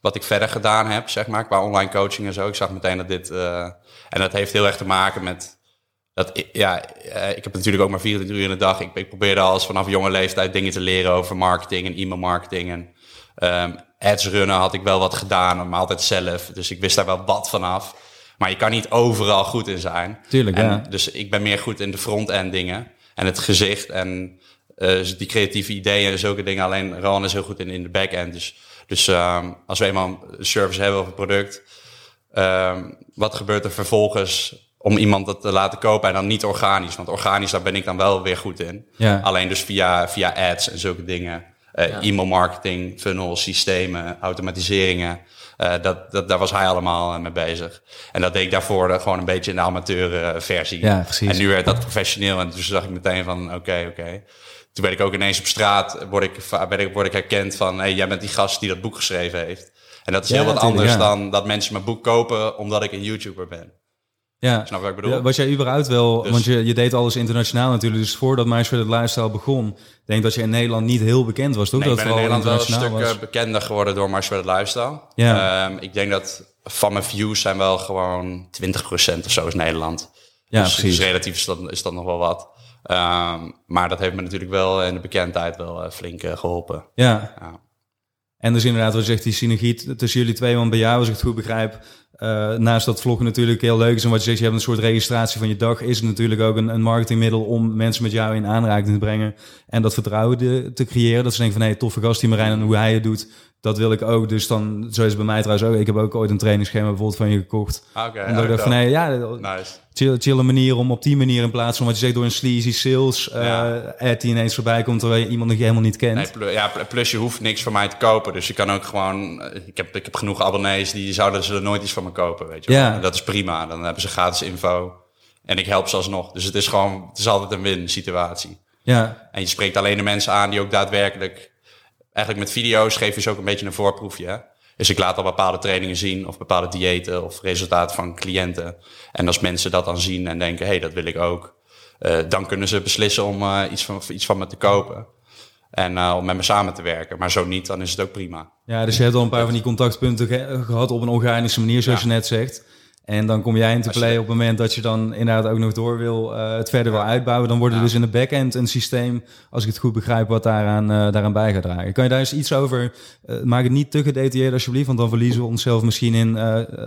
wat ik verder gedaan heb, zeg maar. Qua online coaching en zo. Ik zag meteen dat dit... en dat heeft heel erg te maken met dat, ja, eh, ik heb natuurlijk ook maar 24 uur in de dag. Ik, ik probeerde al vanaf jonge leeftijd dingen te leren over marketing en e-mail marketing. En um, ads runnen had ik wel wat gedaan, maar altijd zelf. Dus ik wist daar wel wat vanaf. Maar je kan niet overal goed in zijn. Tuurlijk, en, ja. Dus ik ben meer goed in de front-end dingen. En het gezicht en uh, die creatieve ideeën en zulke dingen. Alleen Ron is heel goed in, in de back-end. Dus, dus um, als we eenmaal een service hebben of een product... Um, wat gebeurt er vervolgens om iemand dat te laten kopen en dan niet organisch. Want organisch, daar ben ik dan wel weer goed in. Ja. Alleen dus via, via ads en zulke dingen. Uh, E-mail marketing, funnels, systemen, automatiseringen. Uh, dat, dat, daar was hij allemaal mee bezig. En dat deed ik daarvoor gewoon een beetje in de amateur versie. Ja, precies. En nu werd dat professioneel. En toen zag ik meteen van, oké, okay, oké. Okay. Toen werd ik ook ineens op straat, word ik, word ik, word ik herkend van... hey, jij bent die gast die dat boek geschreven heeft. En dat is heel wat anders dan dat mensen mijn boek kopen omdat ik een YouTuber ben. Ja. Snap wat ik bedoel? was jij überhaupt wel, dus, want je, je deed alles internationaal natuurlijk. Dus voordat Mindset Lifestyle begon, denk dat je in Nederland niet heel bekend was, toch? Nee, dat ik ben in Nederland wel een stuk was. bekender geworden door Mindset Lifestyle. Ja. Um, ik denk dat van mijn views zijn wel gewoon 20% of zo is Nederland. Ja, dus, precies. Dus relatief is dat, is dat nog wel wat. Um, maar dat heeft me natuurlijk wel in de bekendheid wel uh, flink uh, geholpen. Ja. ja. En dus inderdaad, wat je zegt, die synergie tussen jullie twee, want bij jou, als ik het goed begrijp, uh, naast dat vloggen natuurlijk heel leuk is en wat je zegt, je hebt een soort registratie van je dag, is het natuurlijk ook een, een marketingmiddel om mensen met jou in aanraking te brengen en dat vertrouwen te creëren. Dat ze denken van, hé, hey, toffe gast die Marijn en hoe hij het doet, dat wil ik ook. Dus dan, zo is bij mij trouwens ook. Ik heb ook ooit een trainingsschema bijvoorbeeld van je gekocht. Oké. Okay, Omdat ik dacht van, nee, ja, nice. chill, chille manier om op die manier in plaats van wat je zegt door een sleazy sales uh, Ja. ad die ineens voorbij komt terwijl je iemand nog helemaal niet kent. Nee, plus, ja, plus je hoeft niks van mij te kopen. Dus je kan ook gewoon... Ik heb, ik heb genoeg abonnees die zouden zullen nooit iets van me kopen, weet je. Ja. En Dat is prima. Dan hebben ze gratis info. En ik help ze alsnog. Dus het is gewoon... Het is altijd een win situatie. Ja, En je spreekt alleen de mensen aan die ook daadwerkelijk... Eigenlijk met video's geef je ze ook een beetje een voorproefje. Hè? Dus ik laat al bepaalde trainingen zien of bepaalde diëten of resultaten van cliënten. En als mensen dat dan zien en denken, hé, hey, dat wil ik ook. Uh, dan kunnen ze beslissen om uh, iets, van, iets van me te kopen. En uh, om met me samen te werken. Maar zo niet, dan is het ook prima. ja, dus je hebt al een paar van die contactpunten ge gehad op een organische manier, zoals Ja. je net zegt. En dan kom jij into je- play op het moment dat je dan inderdaad ook nog door wil, uh, het verder wil uitbouwen. Dan wordt er Ja. dus in de backend een systeem, als ik het goed begrijp, wat daaraan, uh, daaraan bij gaat dragen. Kan je daar eens iets over, uh, maak het niet te gedetailleerd alsjeblieft, want dan verliezen we onszelf misschien in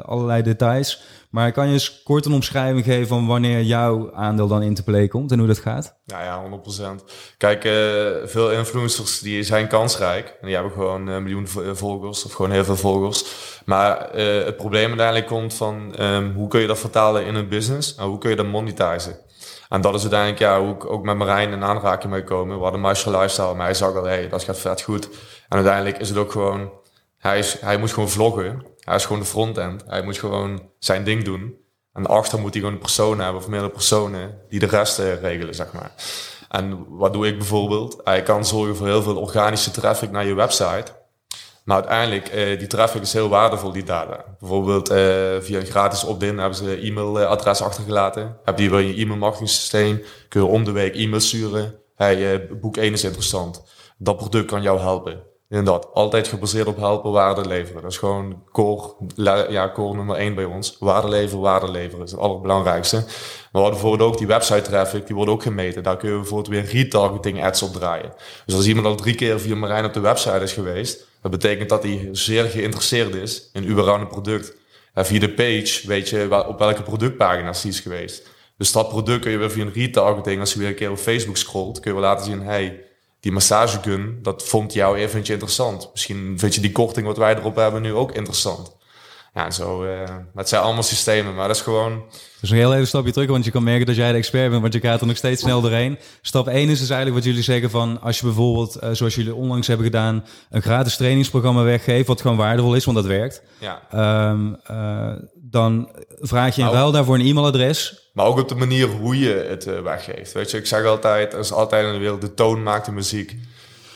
allerlei details. Maar kan je eens kort een omschrijving geven van wanneer jouw aandeel dan into play komt en hoe dat gaat? Nou ja, 100%. Kijk, uh, veel influencers die zijn kansrijk. En die hebben gewoon een miljoen volgers of gewoon heel veel volgers. Maar het probleem uiteindelijk komt van um, hoe kun je dat vertalen in een business en hoe kun je dat monetizen. En dat is uiteindelijk ja, hoe ik ook met Marijn in aanraking mee komen. We hadden Martial Lifestyle, maar hij zag al, hey, dat gaat vet goed. En uiteindelijk is het ook gewoon, hij, is, hij moet gewoon vloggen. Hij is gewoon de frontend. Hij moet gewoon zijn ding doen. En daarachter moet hij gewoon een persoon hebben of meerdere personen die de rest uh, regelen, zeg maar. En wat doe ik bijvoorbeeld? Hij kan zorgen voor heel veel organische traffic naar je website. Maar uiteindelijk, uh, die traffic is heel waardevol, die data. Bijvoorbeeld uh, via een gratis opt-in hebben ze e-mailadres achtergelaten. Heb je wel je e-mail marketing systeem, kun je om de week e-mails sturen. Hey, uh, boek 1 is interessant. Dat product kan jou helpen. Inderdaad, altijd gebaseerd op helpen, waarde leveren. Dat is gewoon core, ja, core nummer 1 bij ons. Waarde leveren, waarde leveren. Dat is het allerbelangrijkste. Maar we hadden bijvoorbeeld ook die website traffic, die wordt ook gemeten. Daar kun je bijvoorbeeld weer retargeting ads op draaien. Dus als iemand al drie keer via Marijn op de website is geweest, dat betekent dat hij zeer geïnteresseerd is in überhaupt een product. En via de page weet je op welke productpagina's die is geweest. Dus dat product kun je weer via een retargeting, als je weer een keer op Facebook scrolt, kun je wel laten zien, hey, die massagegun, dat vond jou even vind je interessant. Misschien vind je die korting wat wij erop hebben nu ook interessant. Ja, zo, uh, het zijn allemaal systemen, maar dat is gewoon... Dus nog heel even een stapje terug, want je kan merken dat jij de expert bent, want je gaat er nog steeds snel doorheen. Stap 1 is dus eigenlijk wat jullie zeggen van, als je bijvoorbeeld, uh, zoals jullie onlangs hebben gedaan, een gratis trainingsprogramma weggeeft, wat gewoon waardevol is, want dat werkt. Ja. Um, uh, dan vraag je in ruil daarvoor een e-mailadres. Maar ook op de manier hoe je het weggeeft. Weet je, ik zeg altijd, er is altijd in de wereld, de toon maakt de muziek.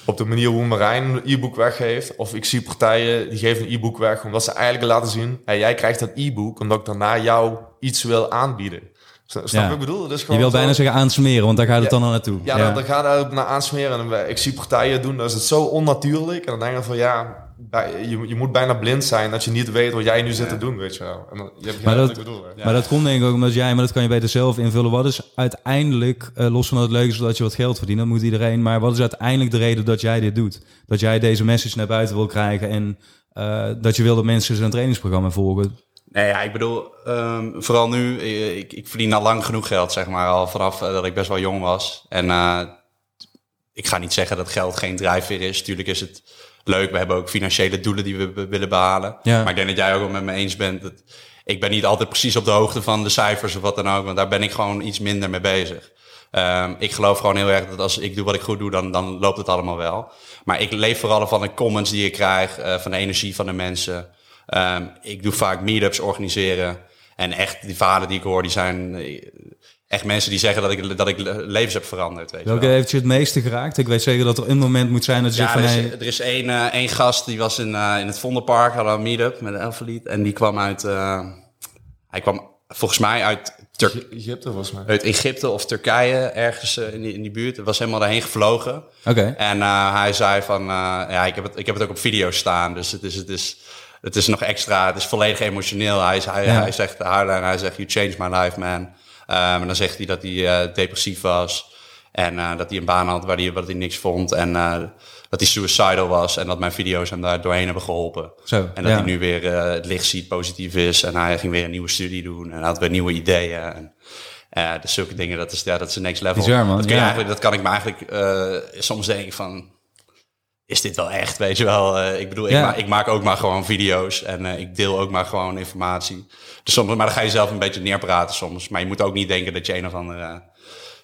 Op de manier hoe Marijn een e-book weggeeft. Of ik zie partijen die geven een e-book weg omdat ze eigenlijk laten zien... Hey, jij krijgt dat e-book omdat ik daarna jou iets wil aanbieden. Snap Ja. wat ik bedoel? Dat is Je wil bijna zeggen aansmeren, want daar gaat het Ja. dan al naartoe. Ja, Dan, dan gaat het naar aansmeren. En ik zie partijen doen, dan is het zo onnatuurlijk. En dan denk ik van ja, bij- je, je moet bijna blind zijn dat je niet weet wat jij nu zit te doen, weet je wel. En dan, je hebt Maar wat dat- ik bedoel. Maar dat komt denk ik ook omdat jij, maar dat kan je beter zelf invullen. Wat is uiteindelijk, eh, los van dat het leuk is dat je wat geld verdient, dat moet iedereen. Maar wat is uiteindelijk de reden dat jij dit doet? Dat jij deze message naar buiten wil krijgen en eh, dat je wil dat mensen zijn trainingsprogramma volgen. Nee, ja, ik bedoel, ehm, vooral nu, eh, ik, ik verdien al lang genoeg geld, zeg maar, al vanaf dat ik best wel jong was. En eh, ik ga niet zeggen dat geld geen drijfveer is. Tuurlijk is het leuk, we hebben ook financiële doelen die we willen behalen. Ja. Maar ik denk dat jij ook wel met me eens bent. Dat ik ben niet altijd precies op de hoogte van de cijfers of wat dan ook, want daar ben ik gewoon iets minder mee bezig. Ehm, ik geloof gewoon heel erg dat als ik doe wat ik goed doe, dan, dan loopt het allemaal wel. Maar ik leef vooral van de comments die ik krijg, uh, van de energie van de mensen. Ehm, ik doe vaak meetups organiseren. En echt, die verhalen die ik hoor, die zijn eh, echt mensen die zeggen dat ik, dat ik levens heb veranderd. Weet Welke heeft je het meeste geraakt? Ik weet zeker dat er een moment moet zijn dat je ja, van... Er is, er is één, uh, één gast, die was in, uh, in het Vondelpark, hadden een meetup met een Elfelied. En die kwam uit, uh, hij kwam volgens mij uit Tur Egypte, volgens mij. Uit Egypte of Turkije, ergens in, die, in die buurt. Het was helemaal daarheen gevlogen. Oké. Okay. En hij zei van, ja, ik heb, het, ik heb het ook op video staan, dus het is... Het is het is nog extra, het is volledig emotioneel. Hij, hij, ja. hij zegt, hij zegt, you changed my life, man. Um, en dan zegt hij dat hij uh, depressief was. En uh, dat hij een baan had waar hij, hij niks vond. En uh, dat hij suicidal was. En dat mijn video's hem daar doorheen hebben geholpen. Zo, en dat ja. hij nu weer het licht ziet, positief is. En hij ging weer een nieuwe studie doen. En had weer nieuwe ideeën. En, dus zulke dingen, dat is, ja, dat is next level. Bizar, man. Dat, kun je Ja. eigenlijk, dat kan ik me eigenlijk soms denken van is dit wel echt, weet je wel. Uh, ik bedoel, ik, ma ik, maak ook maar gewoon video's en uh, ik deel ook maar gewoon informatie. Dus soms, maar dan ga je zelf een beetje neerpraten soms. Maar je moet ook niet denken dat je een of andere uh,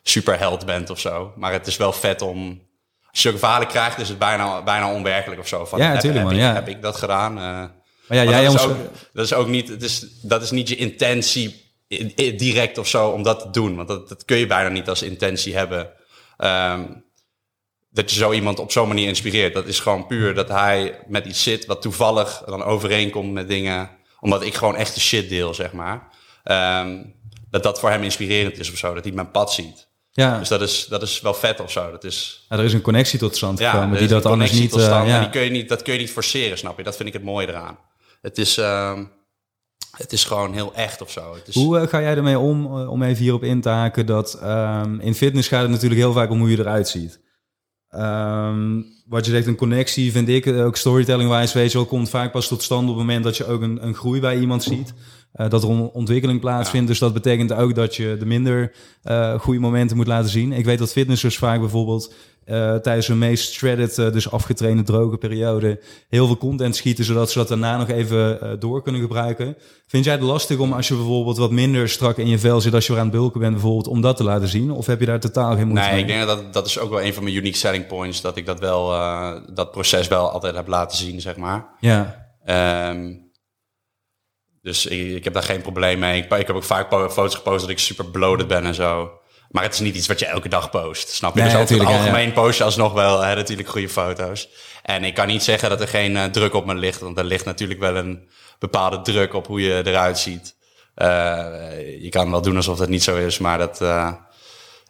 superheld bent of zo. Maar het is wel vet om... Als je verhalen krijgt, is het bijna, bijna onwerkelijk of zo. Van, Ja, heb, natuurlijk, heb, man, ik, ja. heb ik dat gedaan? Maar ja, maar jij dat, is ook, dat is ook niet, het is, dat is niet je intentie direct of zo om dat te doen. Want dat, dat kun je bijna niet als intentie hebben. Um, dat je zo iemand op zo'n manier inspireert. Dat is gewoon puur dat hij met iets zit wat toevallig dan overeenkomt met dingen. Omdat ik gewoon echt de shit deel, zeg maar. Um, dat dat voor hem inspirerend is of zo. Dat hij mijn pad ziet. Ja, Dus dat is, dat is wel vet of zo. Dat is, ja, er is een connectie tot stand ja, gekomen die dat anders niet... tot eh, stand. ja. En die kun je niet, dat kun je niet forceren, snap je? Dat vind ik het mooie eraan. Het is, um, het is gewoon heel echt of zo. Het is, Hoe uh, ga jij ermee om, uh, om even hierop in te haken, dat um, in fitness gaat het natuurlijk heel vaak om hoe je eruit ziet. Um, wat je zegt, een connectie vind ik, ook storytelling-wise, weet je wel, komt vaak pas tot stand op het moment dat je ook een, een groei bij iemand ziet. Uh, dat er een ontwikkeling plaatsvindt. Ja. Dus dat betekent ook dat je de minder uh, goede momenten moet laten zien. Ik weet dat fitnessers vaak bijvoorbeeld uh, tijdens hun meest shredded, uh, dus afgetrainde droge periode, heel veel content schieten, zodat ze dat daarna nog even uh, door kunnen gebruiken. Vind jij het lastig om als je bijvoorbeeld wat minder strak in je vel zit, als je weer aan het bulken bent bijvoorbeeld, om dat te laten zien? Of heb je daar totaal geen moeite nee, mee? ik denk dat dat is ook wel een van mijn unique selling points, dat ik dat wel, dat proces wel altijd heb laten zien, zeg maar. Ja. Um, dus ik, ik, heb daar geen probleem mee. Ik, ik heb ook vaak foto's gepost dat ik super bloated ben en zo. Maar het is niet iets wat je elke dag post, snap je? Nee, dus over het algemeen ja. post je alsnog wel hè, natuurlijk goede foto's. En ik kan niet zeggen dat er geen uh, druk op me ligt. Want er ligt natuurlijk wel een bepaalde druk op hoe je eruit ziet. Uh, je kan wel doen alsof dat niet zo is, maar dat... Uh,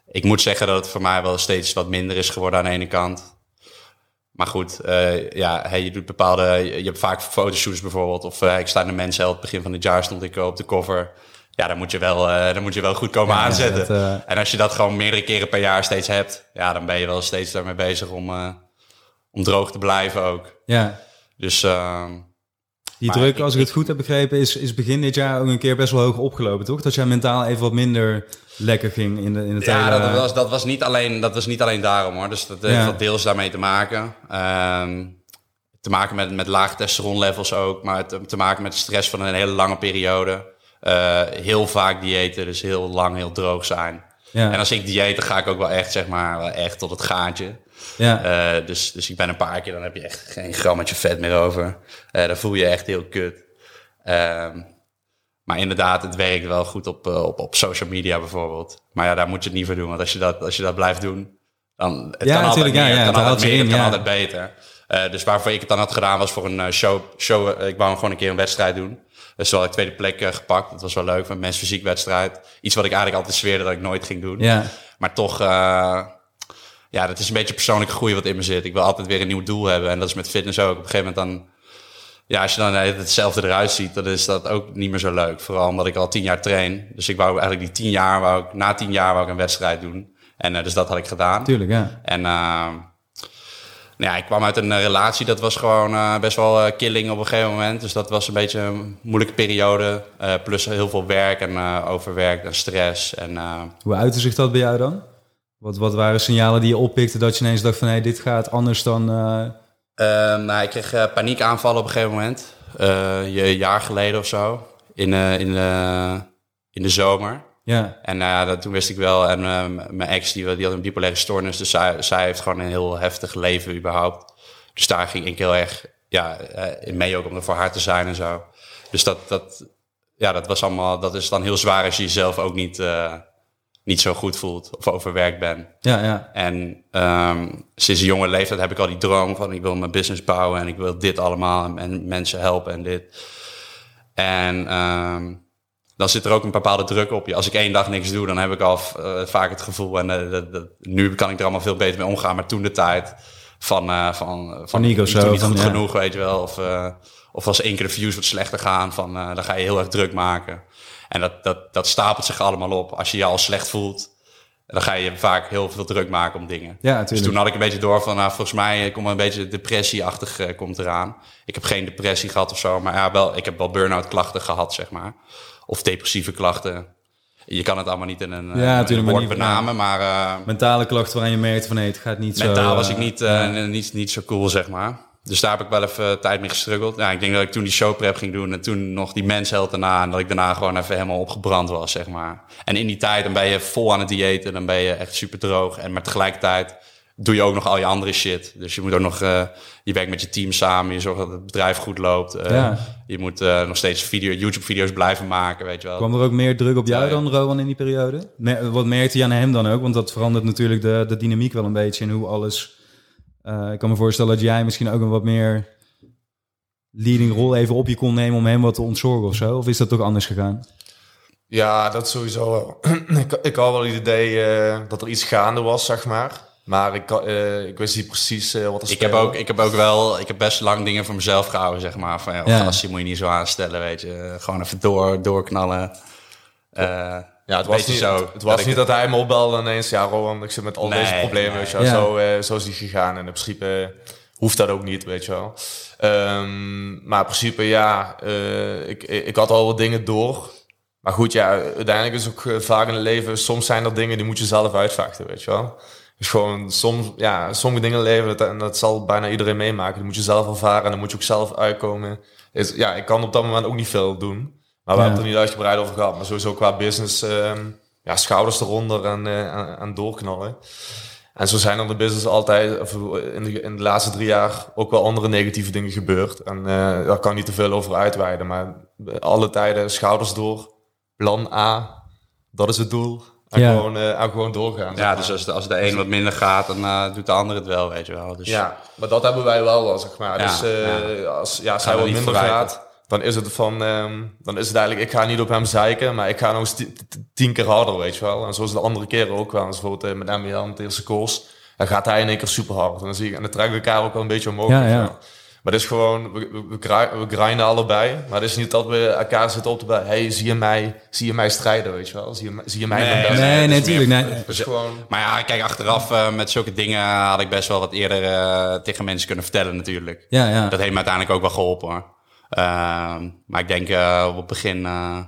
ik moet zeggen dat het voor mij wel steeds wat minder is geworden aan de ene kant. Maar goed, ja, hey, je doet bepaalde... Je hebt vaak fotoshoots bijvoorbeeld. Of ik sta in de Mensheld, begin van dit jaar stond ik op de cover. Ja, dan moet je wel, uh, dan moet je wel goed komen ja, aanzetten. Dat, en als je dat gewoon meerdere keren per jaar steeds hebt... Ja, dan ben je wel steeds daarmee bezig om, om droog te blijven ook. Ja. Dus... ehm, Die druk, als ik, ik het goed heb begrepen, is, is begin dit jaar ook een keer best wel hoog opgelopen, toch? Dat jij mentaal even wat minder lekker ging in de, in het ja, hele... dat was, dat, was niet alleen, dat was niet alleen daarom hoor. Dus dat heeft ja. wat deels daarmee te maken. Um, te maken met, met laag testosteron levels ook. Maar te, te, maken met stress van een hele lange periode. Uh, heel vaak diëten, dus heel lang heel droog zijn. Ja. En als ik dieet, dan ga ik ook wel echt, zeg maar, echt tot het gaatje. Ja. Uh, dus, dus ik ben een paar keer, dan heb je echt geen grammetje vet meer over. Uh, dan voel je echt heel kut. Um, maar inderdaad, het werkt wel goed op, op, op social media bijvoorbeeld. Maar ja, daar moet je het niet voor doen. Want als je dat, als je dat blijft doen, dan het ja, kan altijd meer, ja, ja, het kan altijd, meer, in, het kan altijd beter. Uh, dus waarvoor ik het dan had gedaan was voor een show. show ik wou gewoon een keer een wedstrijd doen. Dus toen had ik tweede plek uh, gepakt. Dat was wel leuk, een mens fysiek wedstrijd. Iets wat ik eigenlijk altijd zweerde dat ik nooit ging doen. Ja. Maar toch, uh, ja, dat is een beetje persoonlijke groei wat in me zit. Ik wil altijd weer een nieuw doel hebben. En dat is met fitness ook. Op een gegeven moment dan ja, als je dan hetzelfde eruit ziet, dan is dat ook niet meer zo leuk. Vooral omdat ik al tien jaar train. Dus ik wou eigenlijk die tien jaar, wou ik, na tien jaar wou ik een wedstrijd doen. En uh, dus dat had ik gedaan. Tuurlijk, ja. En uh, ja, ik kwam uit een relatie, dat was gewoon uh, best wel killing op een gegeven moment. Dus dat was een beetje een moeilijke periode. Uh, plus heel veel werk en overwerk en stress. En, Hoe uitte zich dat bij jou dan? Wat, wat waren signalen die je oppikte dat je ineens dacht van... hé, hey, dit gaat anders dan... Uh, nou, ik kreeg paniekaanvallen op een gegeven moment. Een jaar geleden of zo. In, in, in de zomer. Ja. En uh, dat, toen wist ik wel. En uh, mijn ex, die, die had een bipolaire stoornis. Dus zij, zij heeft gewoon een heel heftig leven überhaupt. Dus daar ging ik heel erg ja, uh, in mee ook om er voor haar te zijn en zo. Dus dat, dat, ja, dat was allemaal, dat is dan heel zwaar als je jezelf ook niet, niet zo goed voelt of overwerkt bent. Ja, ja. En um, sinds een jonge leeftijd heb ik al die droom van ik wil mijn business bouwen en ik wil dit allemaal en, en mensen helpen en dit. En um, dan zit er ook een bepaalde druk op je. Als ik één dag niks doe, dan heb ik al uh, vaak het gevoel. En uh, dat, dat, nu kan ik er allemaal veel beter mee omgaan. Maar toen de tijd van, uh, van, van, van ego zo, niet goed ja. genoeg, weet je wel. Of, of als één keer de views wat slechter gaan, van, dan ga je heel erg druk maken. En dat, dat, dat stapelt zich allemaal op. Als je je al slecht voelt, dan ga je vaak heel veel druk maken om dingen. Ja, dus toen had ik een beetje door van, nou, volgens mij komt een beetje depressieachtig uh, komt eraan. Ik heb geen depressie gehad of zo, maar ja, wel, ik heb wel burn-out klachten gehad, zeg maar. Of depressieve klachten. Je kan het allemaal niet in een, ja, in een woord niet, benamen, maar... Uh, mentale klachten waaraan je merkt van, nee, het gaat niet mentaal zo... Mentaal was ik niet, ja. niet, niet zo cool, zeg maar. Dus daar heb ik wel even tijd mee gestruggeld. Ja, ik denk dat ik toen die showprep ging doen en toen nog die mensheld daarna. En dat ik daarna gewoon even helemaal opgebrand was, zeg maar. En in die tijd, dan ben je vol aan het diëten, dan ben je echt super droog. En maar tegelijkertijd doe je ook nog al je andere shit. Dus je moet ook nog, uh, je werkt met je team samen, je zorgt dat het bedrijf goed loopt. Uh, ja. Je moet uh, nog steeds video, YouTube-video's blijven maken, weet je wel. Kwam er ook meer druk op jou Ja, dan, Rowan, in die periode? Mer- wat merkte je aan hem dan ook? Want dat verandert natuurlijk de, de dynamiek wel een beetje in hoe alles... Uh, ik kan me voorstellen dat jij misschien ook een wat meer leading rol even op je kon nemen om hem wat te ontzorgen of zo? Of is dat toch anders gegaan? Ja, dat sowieso wel. (clears throat) ik, ik had wel het idee uh, dat er iets gaande was, zeg maar. Maar ik, uh, ik wist niet precies uh, wat er ik heb, ook, ik heb ook wel, ik heb best lang dingen voor mezelf gehouden, zeg maar. Van, ja, Ja. gastje moet je niet zo aanstellen, weet je. Gewoon even door, doorknallen. Uh, Ja, het was, niet, zo. het, het was niet dat hij me opbelde en ineens... Ja, Rowan, ik zit met al Nee, deze problemen, nee. weet je wel. Ja. Zo, eh, zo is die gegaan. En in principe hoeft dat ook niet, weet je wel. Ehm, maar in principe, ja, eh, ik, ik had al wat dingen door. Maar goed, ja, uiteindelijk is ook eh, vaak in het leven... Soms zijn er dingen die moet je zelf uitvechten, weet je wel. Dus gewoon soms, ja, sommige dingen dat, en dat zal bijna iedereen meemaken. Die moet je zelf ervaren en dan moet je ook zelf uitkomen. Is, ja, ik kan op dat moment ook niet veel doen. Maar we Ja. hebben het er niet uitgebreid over gehad. Maar sowieso qua business, ehm, ja, schouders eronder en, eh, en, en doorknallen. En zo zijn er de business altijd, of in de, in de laatste drie jaar, ook wel andere negatieve dingen gebeurd. En eh, daar kan niet te veel over uitweiden. Maar alle tijden schouders door, plan A, dat is het doel. En, Ja. gewoon, eh, en gewoon doorgaan. zeg Ja, maar. dus als de, als de een wat minder gaat, dan eh, doet de ander het wel, weet je wel. Dus Ja, maar dat hebben wij wel, wel zeg maar. Ja, dus eh, ja. als ja, zij wat minder gaat, dan is het van, ehm, dan is het eigenlijk, ik ga niet op hem zeiken, maar ik ga nog eens ti- ti- tien keer harder, weet je wel. En zoals de andere keren ook wel. Dus bijvoorbeeld eh, met Emian, het eerste course, dan gaat hij in één keer super hard. En dan zie ik, en dan trekken we elkaar ook wel een beetje omhoog. Ja, ja. Maar het is gewoon, we, we, we, gri- we grinden allebei. Maar het is niet dat we elkaar zitten op te bij, hey, zie je mij, zie je mij strijden, weet je wel. Zie je, mij- zie je mij Nee, nee, Nee, het nee, is tuurlijk. meer- Nee. Het is gewoon, Maar ja, kijk, achteraf eh, met zulke dingen had ik best wel wat eerder eh, tegen mensen kunnen vertellen natuurlijk. Ja, ja. Dat heeft me uiteindelijk ook wel geholpen hoor. Ehm, maar ik denk eh, op het begin, eh,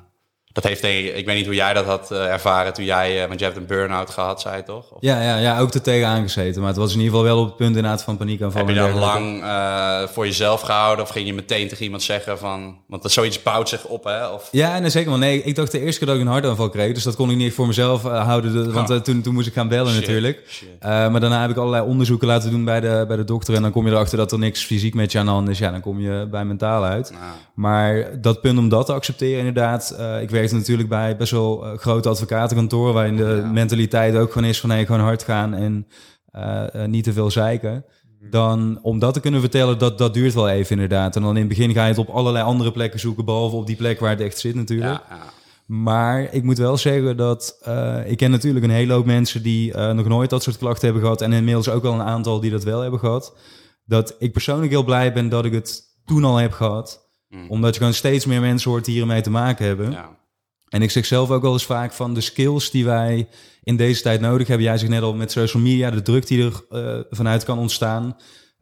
dat heeft denk ik, ik weet niet hoe jij dat had eh, ervaren toen jij, eh, want je hebt een burn-out gehad, zei je toch? Of Ja, ja, ja, ook er tegenaan gezeten. Maar het was in ieder geval wel op het punt inderdaad van paniekaanval. heb je dergelijke. lang eh, voor jezelf gehouden of ging je meteen tegen iemand zeggen van, want dat zoiets bouwt zich op hè? Of, Ja, nee, zeker. Want nee, ik dacht de eerste keer dat ik een hartaanval kreeg. Dus dat kon ik niet voor mezelf houden. de- want eh, toen, toen moest ik gaan bellen Shit, natuurlijk. shit. Maar daarna heb ik allerlei onderzoeken laten doen bij de, bij de dokter. En dan kom je erachter dat er niks fysiek met je aan de hand is. Ja, dan kom je bij mentaal uit. Nou, Maar dat punt om dat te accepteren, inderdaad. ik natuurlijk bij best wel eh, grote advocatenkantoren. Waarin de Ja. mentaliteit ook gewoon is van nee, gewoon hard gaan en eh, eh, niet te veel zeiken. Dan om dat te kunnen vertellen, dat, dat duurt wel even inderdaad. En dan in het begin ga je het op allerlei andere plekken zoeken. Behalve op die plek waar het echt zit natuurlijk. ja, ja. Maar ik moet wel zeggen dat ik ken natuurlijk een hele hoop mensen die nog nooit dat soort klachten hebben gehad. En inmiddels ook wel een aantal die dat wel hebben gehad. Dat ik persoonlijk heel blij ben dat ik het toen al heb gehad. Mm. Omdat je gewoon steeds meer mensen hoort die hiermee te maken hebben. ja. En ik zeg zelf ook wel eens vaak van de skills die wij in deze tijd nodig hebben. Jij zegt net al met social media, de druk die er eh, vanuit kan ontstaan.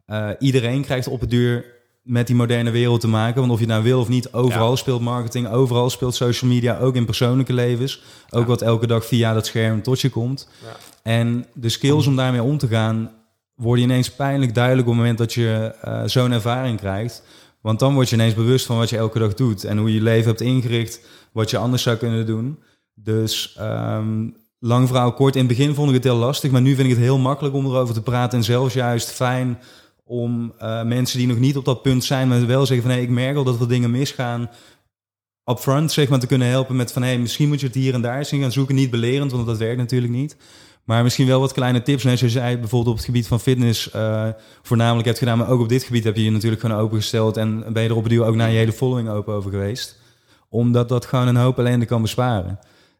Eh, iedereen krijgt op het duur met die moderne wereld te maken. Want of je nou wil of niet, overal Ja. speelt marketing, overal speelt social media, ook in persoonlijke levens. Ook Ja. wat elke dag via dat scherm tot je komt. Ja. En de skills om daarmee om te gaan, worden ineens pijnlijk duidelijk op het moment dat je eh, zo'n ervaring krijgt. Want dan word je ineens bewust van wat je elke dag doet en hoe je je leven hebt ingericht, wat je anders zou kunnen doen. Dus ehm, lang verhaal kort. In het begin vond ik het heel lastig, maar nu vind ik het heel makkelijk om erover te praten. En zelfs juist fijn om uh, mensen die nog niet op dat punt zijn, maar wel zeggen van hé, ik merk al dat er dingen misgaan. Upfront zeg maar te kunnen helpen met van hé, misschien moet je het hier en daar zien gaan zoeken. Niet belerend, want dat werkt natuurlijk niet. Maar misschien wel wat kleine tips. Net zoals jij bijvoorbeeld op het gebied van fitness uh, voornamelijk hebt gedaan. Maar ook op dit gebied heb je je natuurlijk gewoon opengesteld. En ben je er op het duur ook naar je hele following open over geweest. Omdat dat gewoon een hoop ellende kan besparen.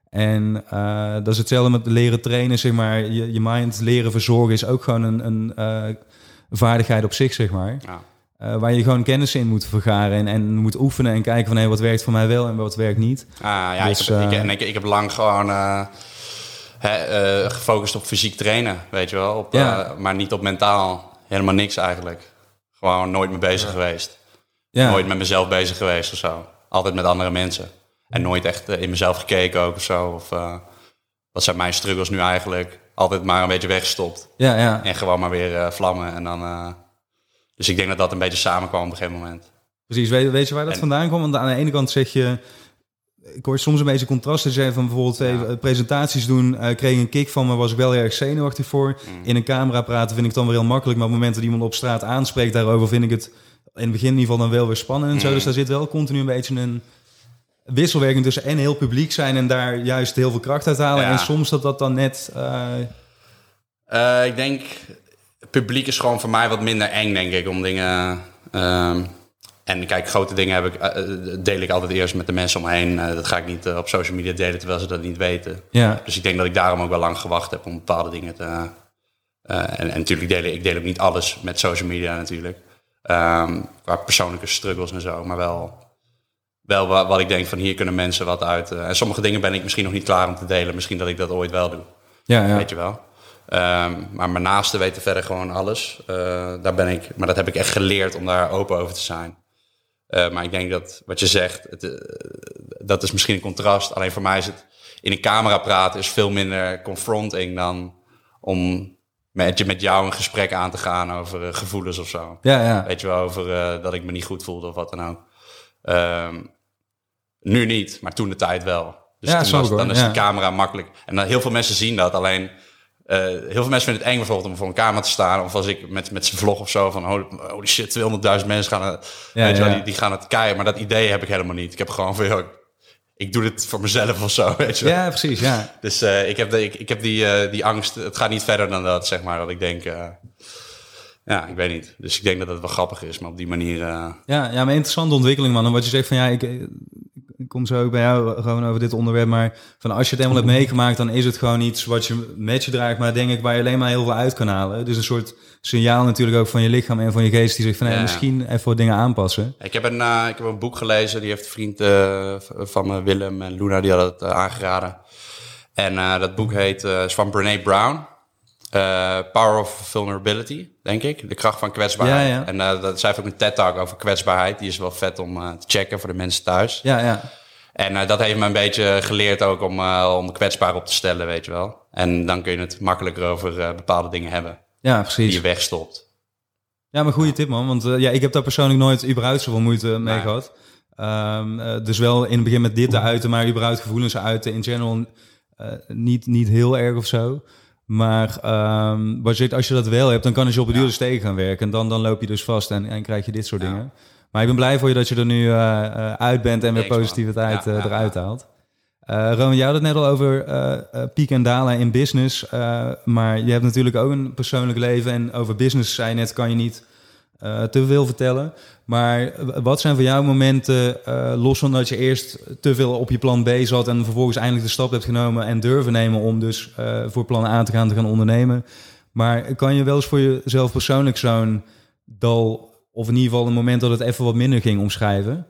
En uh, dat is hetzelfde met leren trainen, zeg maar. Je, je mind leren verzorgen is ook gewoon een, een uh, vaardigheid op zich, zeg maar. Ja. Uh, waar je gewoon kennis in moet vergaren en, en moet oefenen en kijken van... hé, wat werkt voor mij wel en wat werkt niet. Ah, ja, dus, ik, heb, ik, ik, ik, heb lang gewoon gefocust op fysiek trainen, weet je wel. Op, ja. maar niet op mentaal. Helemaal niks eigenlijk. Gewoon nooit mee bezig ja. geweest. Nooit met mezelf bezig geweest of zo. Altijd met andere mensen. En nooit echt in mezelf gekeken ook of zo. Of uh, wat zijn mijn struggles nu eigenlijk? Altijd maar een beetje weggestopt. Ja, ja. En gewoon maar weer vlammen. En dan, dus ik denk dat dat een beetje samenkwam op een gegeven moment. Precies. Weet, weet je waar dat en, vandaan komt? Want aan de ene kant zeg je... Ik hoor soms een beetje contrasten zeggen van bijvoorbeeld ja. presentaties doen. kreeg een kick van, maar was ik wel erg zenuwachtig voor. Mm. In een camera praten vind ik dan weer heel makkelijk. Maar op het moment dat iemand op straat aanspreekt daarover... vind ik het in het begin in ieder geval dan wel weer spannend en zo. Mm. Dus daar zit wel continu een beetje een wisselwerking tussen en heel publiek zijn en daar juist heel veel kracht uit halen. Ja. En soms dat dat dan net. Uh... Uh, ik denk, publiek is gewoon voor mij wat minder eng, denk ik, om dingen. Uh, en kijk, grote dingen heb ik, uh, deel ik altijd eerst met de mensen omheen. dat ga ik niet op social media delen terwijl ze dat niet weten. Ja. Dus ik denk dat ik daarom ook wel lang gewacht heb om bepaalde dingen te. en, en natuurlijk deel ik, ik deel ook niet alles met social media natuurlijk. Um, qua persoonlijke struggles en zo, maar wel wel wat, wat, ik denk van hier kunnen mensen wat uit. Uh, en sommige dingen ben ik misschien nog niet klaar om te delen. Misschien dat ik dat ooit wel doe. Ja, ja. Weet je wel. Um, maar mijn naasten weten verder gewoon alles. Uh, daar ben ik, maar dat heb ik echt geleerd om daar open over te zijn. Uh, maar ik denk dat wat je zegt, het, dat is misschien een contrast. Alleen voor mij is het in een camera praten is veel minder confronting dan om met, met jou een gesprek aan te gaan over gevoelens of zo. Ja, ja. Weet je wel, over dat ik me niet goed voelde of wat dan ook. Um, nu niet, maar toen de tijd wel. Dus ja, was, dan is de camera makkelijk. En dan, heel veel mensen zien dat. Alleen uh, heel veel mensen vinden het eng bijvoorbeeld om voor een camera te staan. Of als ik met, met zijn vlog of zo van holy, holy shit, 200.000 mensen gaan het, ja, weet wel, die, die, gaan het kijken. Maar dat idee heb ik helemaal niet. Ik heb gewoon veel ik doe dit voor mezelf of zo, (laughs) weet je Ja, precies, ja. Dus uh, ik heb, de, ik, ik heb die, uh, die angst. Het gaat niet verder dan dat, zeg maar. Dat ik denk, ja, ik weet niet. Dus ik denk dat het wel grappig is, maar op die manier... Ja, ja, maar interessante ontwikkeling, man. En wat je zegt van, ja, ik, ik kom zo bij jou gewoon over dit onderwerp, maar van als je het helemaal hebt meegemaakt, dan is het gewoon iets wat je met je draagt, maar denk ik waar je alleen maar heel veel uit kan halen. Dus een soort signaal natuurlijk ook van je lichaam en van je geest die zegt van, ja, misschien even wat dingen aanpassen. Ik heb een, uh, ik heb een boek gelezen, die heeft een vriend uh, van me, Willem en Luna, die hadden het uh, aangeraden. En dat boek heet, is van Brene Brown. Uh, Power of Vulnerability, denk ik. De kracht van kwetsbaarheid. Ja, ja. En uh, dat, zij heeft ook een TED-talk over kwetsbaarheid. Die is wel vet om uh, te checken voor de mensen thuis. Ja, ja. En dat heeft me een beetje geleerd ook om, om kwetsbaar op te stellen, weet je wel. En dan kun je het makkelijker over bepaalde dingen hebben. Ja, precies. Die je wegstopt. Ja, maar goede tip, man. Want ja, ik heb daar persoonlijk nooit überhaupt zoveel moeite mee nee. gehad. Um, dus wel in het begin met dit te uiten, maar überhaupt gevoelens uiten in general niet, niet heel erg of zo. Maar um, wat je, als je dat wel hebt, dan kan je op de duur dus tegen gaan werken. En dan, dan loop je dus vast en, en krijg je dit soort dingen. Maar ik ben blij voor je dat je er nu uh, uh, uit bent en weer positiviteit uh, eruit haalt. Uh, Roman, jij had het net al over uh, piek en dalen in business. Maar je hebt natuurlijk ook een persoonlijk leven. En over business, zei net, kan je niet uh, te veel vertellen. Maar wat zijn voor jou momenten, uh, los van dat je eerst te veel op je plan B zat en vervolgens eindelijk de stap hebt genomen en durven nemen om dus uh, voor plan A te gaan te gaan ondernemen. Maar kan je wel eens voor jezelf persoonlijk zo'n dal, of in ieder geval een moment dat het even wat minder ging omschrijven?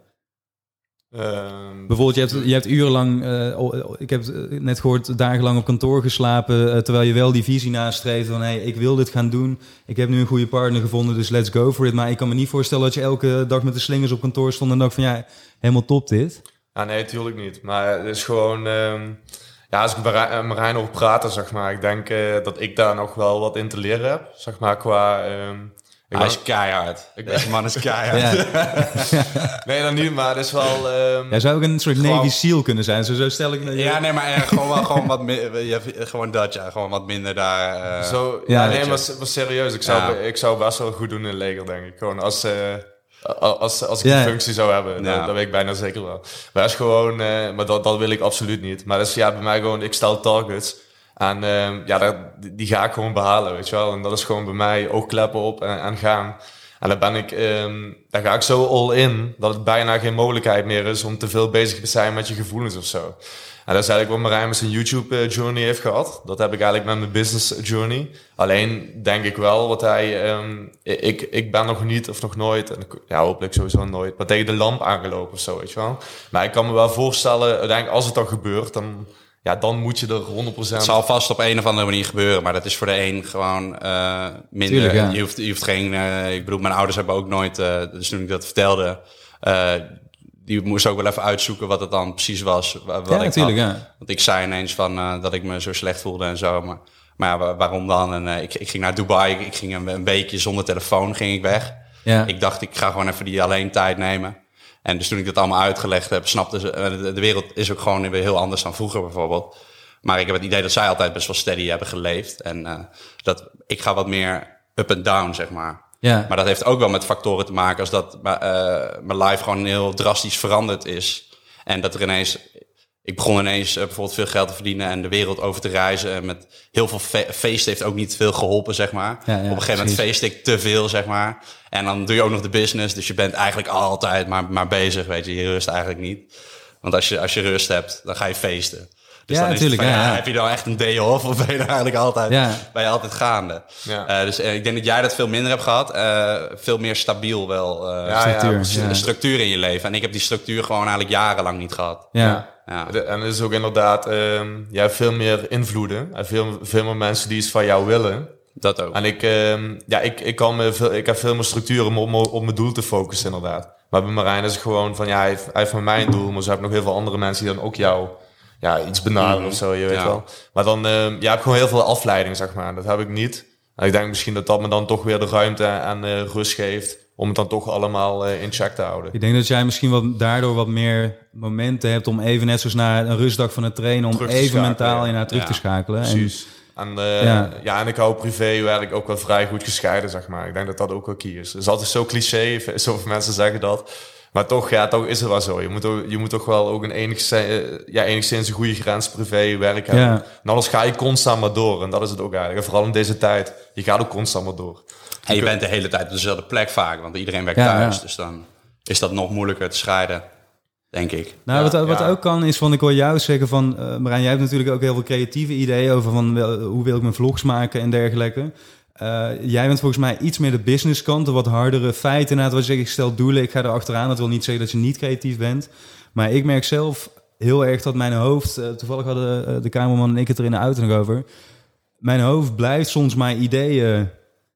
Um, Bijvoorbeeld, je hebt, je hebt urenlang, uh, ik heb net gehoord, dagenlang op kantoor geslapen, uh, terwijl je wel die visie nastreeft van, hey, ik wil dit gaan doen, ik heb nu een goede partner gevonden, dus let's go for it. Maar ik kan me niet voorstellen dat je elke dag met de slingers op kantoor stond en dacht van, ja, helemaal top dit. Ja, nee, natuurlijk niet. Maar het is gewoon, um, ja, als ik Marijn over praten, zeg maar, ik denk uh, dat ik daar nog wel wat in te leren heb, zeg maar, qua... Um, Ik Hij was- is keihard. Ik ben- man is keihard. Ja. (laughs) Nee, dan niet, maar het is wel... ehm, Jij zou ook een soort Gewoon- Navy SEAL kunnen zijn. Zo, zo stel ik me. Ja, nee, maar eh, (laughs) gewoon, wel, gewoon wat mi- je hebt gewoon dat, ja. Gewoon wat minder daar. eh, Zo, Ja, ja, nee, maar, serieus. Ik zou, Ja. ik zou best wel goed doen in het leger, denk ik. Gewoon als, eh, als, als ik Ja. die functie zou hebben. Ja. Dat, dat weet ik bijna zeker wel. Maar dat is gewoon... eh, maar dat, dat wil ik absoluut niet. Maar dat is ja, bij mij gewoon... Ik stel targets. En ehm, ja, dat, die ga ik gewoon behalen, weet je wel. En dat is gewoon bij mij oogkleppen op en, gaan. En dan ben ik... ehm dan ga ik zo all in... dat het bijna geen mogelijkheid meer is... om te veel bezig te zijn met je gevoelens of zo. En dat is eigenlijk wat Marijn met zijn YouTube eh, journey heeft gehad. Dat heb ik eigenlijk met mijn business journey. Alleen denk ik wel wat hij... ehm, ik, ik ben nog niet of nog nooit... En ja, hopelijk sowieso nooit... maar tegen de lamp aangelopen of zo, weet je wel. Maar ik kan me wel voorstellen... uiteindelijk als het dan gebeurt... dan, ja, dan moet je er 100%... Het zal vast op een of andere manier gebeuren, maar dat is voor de een gewoon eh, minder. Tuurlijk, ja. je, hoeft, je hoeft geen. eh, ik bedoel, mijn ouders hebben ook nooit. eh, dus toen ik dat vertelde, eh, die moesten ook wel even uitzoeken wat het dan precies was. wa- Wat Ja, ik natuurlijk, ja. Want ik zei ineens van eh, dat ik me zo slecht voelde en zo. Maar, maar waarom dan? En eh, ik, ik ging naar Dubai. Ik, ik ging een, een weekje zonder telefoon ging ik weg. Ja. Ik dacht, ik ga gewoon even die alleen tijd nemen. En dus toen ik dat allemaal uitgelegd heb, snapte ze... eh, De, wereld is ook gewoon weer heel anders dan vroeger bijvoorbeeld. Maar ik heb het idee dat zij altijd best wel steady hebben geleefd. En eh, dat ik ga wat meer up en down, zeg maar. Ja. Maar dat heeft ook wel met factoren te maken als dat eh, mijn life gewoon heel drastisch veranderd is. En dat er ineens... Ik begon ineens eh, bijvoorbeeld veel geld te verdienen en de wereld over te reizen. En met heel veel fe feesten heeft ook niet veel geholpen, zeg maar. Ja, ja, Op een gegeven moment feest ik te veel, zeg maar. En dan doe je ook nog de business. Dus je bent eigenlijk altijd maar, maar bezig, weet je. Je rust eigenlijk niet. Want als je, als je rust hebt, dan ga je feesten. Dus Ja, dan is het natuurlijk, van, ja, ja. Heb je dan echt een day off of ben je dan eigenlijk altijd, Ja. ben je altijd gaande? Ja. Eh, dus eh, ik denk dat jij dat veel minder hebt gehad. Eh, veel meer stabiel wel. eh, Ja, Structuur, ja, ja. structuur in je leven. En ik heb die structuur gewoon eigenlijk jarenlang niet gehad. Ja. Ja. En het is ook inderdaad, ehm je hebt veel meer invloeden. En veel, veel meer mensen die iets van jou willen. Dat ook. En ik, ehm, ja, ik, ik, kan me veel, ik heb veel meer structuur om op, mijn doel te focussen, inderdaad. Maar bij Marijn is het gewoon van, ja, hij heeft, hij heeft van mij een doel, maar ze hebben nog heel veel andere mensen die dan ook jou ja, iets benaderen Mhm. of zo, je weet Ja. wel. Maar dan, ehm je hebt gewoon heel veel afleiding, zeg maar. Dat heb ik niet. En ik denk misschien dat dat me dan toch weer de ruimte en eh, rust geeft om het dan toch allemaal eh, in check te houden. Ik denk dat jij misschien wat, daardoor wat meer momenten hebt om even net zoals na een rustdag van het trainen, om even schakelen, mentaal ja. in haar terug Ja, te schakelen. En, Precies. En, eh, Ja. ja. en ik hou privéwerk ook wel vrij goed gescheiden, zeg maar. Ik denk dat dat ook wel key is. Het is altijd zo cliché, (laughs) zoveel mensen zeggen dat. Maar toch, ja, toch is het wel zo. Je moet, ook, je moet toch wel ook een enigszins, eh, ja, enigszins een goede grens privé-werk hebben. Ja. En anders ga je constant maar door. En dat is het ook eigenlijk. En vooral in deze tijd. Je gaat ook constant maar door. En je bent de hele tijd op dezelfde plek vaak. Want iedereen werkt Ja, thuis. ja. Dus dan is dat nog moeilijker te scheiden. Denk ik. Nou, Ja, wat, wat ja. ook kan is van, ik hoor jou zeggen van, eh Marijn, jij hebt natuurlijk ook heel veel creatieve ideeën over van wel, hoe wil ik mijn vlogs maken en dergelijke. Eh, jij bent volgens mij iets meer de business kant, de wat hardere feiten. Inderdaad, wat je zegt, ik stel doelen, ik ga er achteraan. Dat wil niet zeggen dat je niet creatief bent. Maar ik merk zelf heel erg dat mijn hoofd, eh, toevallig hadden eh, de cameraman en ik het er in de auto over. Mijn hoofd blijft soms maar ideeën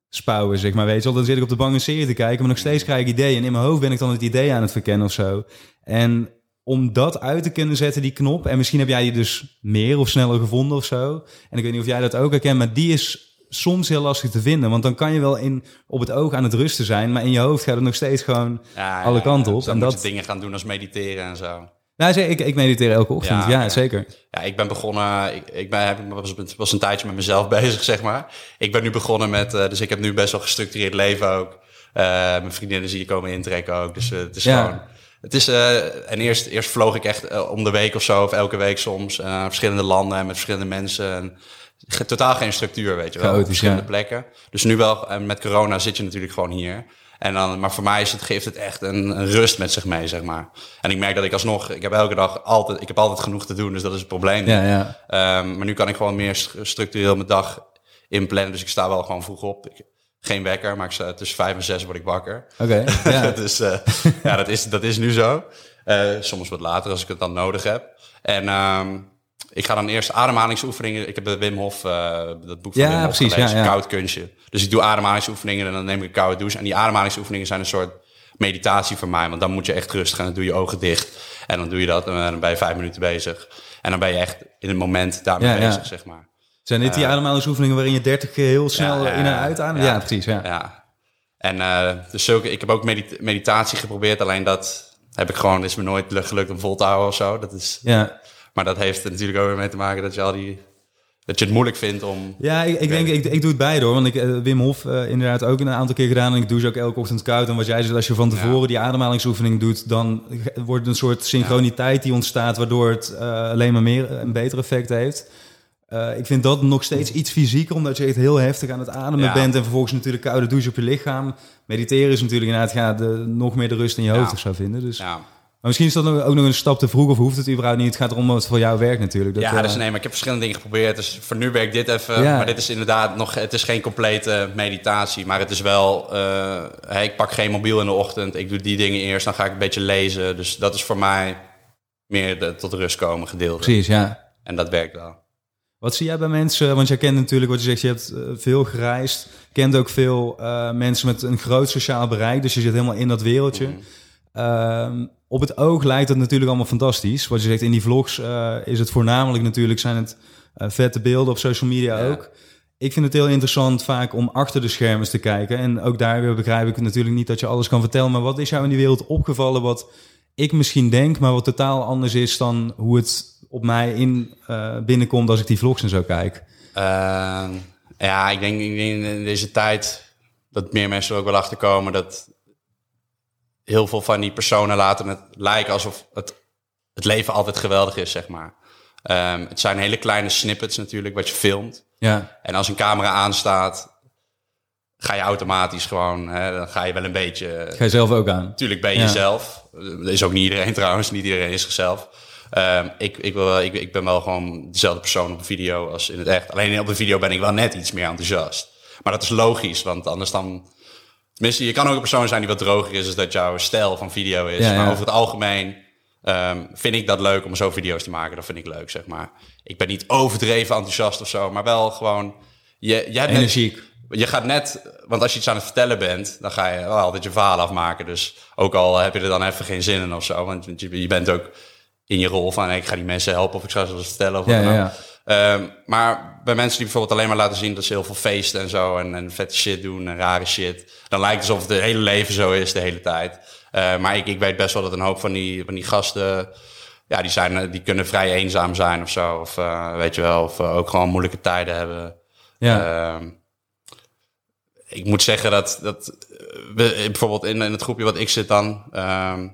spouwen, zeg maar. Weet je wel, dan zit ik op de bank een serie te kijken, maar nog steeds krijg ik ideeën. En in mijn hoofd ben ik dan het idee aan het verkennen of zo. En om dat uit te kunnen zetten, die knop. En misschien heb jij die dus meer of sneller gevonden of zo. En ik weet niet of jij dat ook herkent, maar die is soms heel lastig te vinden. Want dan kan je wel in, op het oog aan het rusten zijn, maar in je hoofd gaat het nog steeds gewoon Ja, alle kanten op. Dus en dat, dingen gaan doen als mediteren en zo. nou, zeg, ik, ik mediteer elke ochtend, ja, zeker. Ja, ik ben begonnen. Ik, ik ben, heb, was, was een tijdje met mezelf (laughs) bezig, zeg maar. Ik ben nu begonnen met. eh, dus ik heb nu best wel gestructureerd leven ook. Eh, mijn vriendinnen zie je komen intrekken ook. Dus eh, het is Ja. gewoon. Het is, en eerst, eerst vloog ik echt om de week of zo, of elke week soms, naar verschillende landen en met verschillende mensen. En totaal geen structuur, weet je wel. Chaotisch, verschillende ja. plekken. Dus nu wel, en met corona zit je natuurlijk gewoon hier. En dan, maar voor mij is het, geeft het echt een, een rust met zich mee, zeg maar. En ik merk dat ik alsnog, ik heb elke dag altijd, ik heb altijd genoeg te doen, dus dat is het probleem. Ja, ja. Ehm, maar nu kan ik gewoon meer st- structureel mijn dag inplannen. Dus ik sta wel gewoon vroeg op. Ik, geen wekker, maar ik sta, tussen vijf en zes word ik wakker. Oké, (laughs) ja. dus eh, ja, dat is, dat is nu zo. Eh, soms wat later als ik het dan nodig heb. En ehm, ik ga dan eerst ademhalingsoefeningen. Ik heb de Wim Hof, eh, dat boek van Ja, Wim Hof precies, gelezen, ja, ja. Koud Kunstje. Dus ik doe ademhalingsoefeningen en dan neem ik een koude douche. En die ademhalingsoefeningen zijn een soort meditatie voor mij. Want dan moet je echt rustig gaan. Dan doe je ogen dicht. En dan doe je dat en dan ben je vijf minuten bezig. En dan ben je echt in het moment daarmee bezig, zeg maar. Zijn dit die ademhalingsoefeningen waarin je 30 keer heel snel in en uit ademt? Ja, precies, ja. Ja. En eh, dus zulke, ik heb ook medit- meditatie geprobeerd, alleen dat heb ik gewoon, is me nooit gelukt om vol te houden of zo. Dat is, Ja, maar dat heeft er natuurlijk ook weer mee te maken dat je al die, dat je het moeilijk vindt om. ja ik, ik denk, ik, ik doe het beide hoor. Want ik, eh, Wim Hof eh, inderdaad ook een aantal keer gedaan. En ik douche ook elke ochtend koud. En wat jij zegt, als je van tevoren Ja. die ademhalingsoefening doet... dan wordt het een soort synchroniteit die ontstaat... waardoor het eh, alleen maar meer een beter effect heeft. Ik vind dat nog steeds iets fysieker... omdat je echt heel heftig aan het ademen Ja. bent... en vervolgens natuurlijk koude douche op je lichaam. Mediteren is natuurlijk inderdaad... Ja, de, nog meer de rust in je hoofd Ja. of zou vinden. Dus. Ja, Maar misschien is dat ook nog een stap te vroeg... of hoeft het überhaupt niet. Het gaat erom wat voor jou werkt natuurlijk. Dat, ja eh, dus nee, maar ik heb verschillende dingen geprobeerd. Dus voor nu werkt dit even. Ja. Maar dit is inderdaad nog, het is geen complete meditatie. Maar het is wel, eh, hey, ik pak geen mobiel in de ochtend. Ik doe die dingen eerst, dan ga ik een beetje lezen. Dus dat is voor mij meer de tot rust komen gedeelte. Precies, ja. En dat werkt wel. Wat zie jij bij mensen? Want jij kent natuurlijk wat je zegt, je hebt eh, veel gereisd. Kent ook veel eh, mensen met een groot sociaal bereik. Dus je zit helemaal in dat wereldje. Ehm, op het oog lijkt het natuurlijk allemaal fantastisch. Wat je zegt, in die vlogs eh, is het voornamelijk natuurlijk... zijn het eh, vette beelden op social media Ja. ook. Ik vind het heel interessant vaak om achter de schermen te kijken. En ook daar weer begrijp ik natuurlijk niet dat je alles kan vertellen. Maar wat is jou in die wereld opgevallen wat ik misschien denk... maar wat totaal anders is dan hoe het op mij in eh, binnenkomt... als ik die vlogs en zo kijk? Ehm, ja, ik denk, ik denk in deze tijd dat meer mensen er ook wel achter komen dat heel veel van die personen laten het lijken alsof het, het leven altijd geweldig is, zeg maar. Ehm, het zijn hele kleine snippets natuurlijk wat je filmt. Ja, En als een camera aanstaat, ga je automatisch gewoon, hè, dan ga je wel een beetje ga je zelf ook aan. Natuurlijk ben je Ja. jezelf. Dat is ook niet iedereen (laughs) trouwens. Niet iedereen is zichzelf. Ehm, ik, ik, wil, ik, ik ben wel gewoon dezelfde persoon op een video als in het echt. Alleen op de video ben ik wel net iets meer enthousiast. Maar dat is logisch, want anders dan... Tenminste, je kan ook een persoon zijn die wat droger is... dus dat jouw stijl van video is. Ja, ja. Maar over het algemeen ehm, vind ik dat leuk om zo video's te maken. Dat vind ik leuk, zeg maar. Ik ben niet overdreven enthousiast of zo, maar wel gewoon... Je, jij Energiek. je gaat net, want als je iets aan het vertellen bent, dan ga je wel altijd je verhaal afmaken. Dus ook al heb je er dan even geen zin in of zo, want je, je bent ook in je rol van ik ga die mensen helpen of ik ga ze wat vertellen. Of wat Ja, dan ja, ook. Ehm, maar bij mensen die bijvoorbeeld alleen maar laten zien dat ze heel veel feesten en zo en, en vette shit doen en rare shit, dan lijkt het alsof het hele leven zo is de hele tijd. Eh, maar ik, ik weet best wel dat een hoop van die, van die gasten, ja, die, zijn, eh, die kunnen vrij eenzaam zijn of zo. Of eh, weet je wel, of eh, ook gewoon moeilijke tijden hebben. Ja, Ehm, ik moet zeggen dat, dat we, bijvoorbeeld in, in het groepje wat ik zit dan, ehm,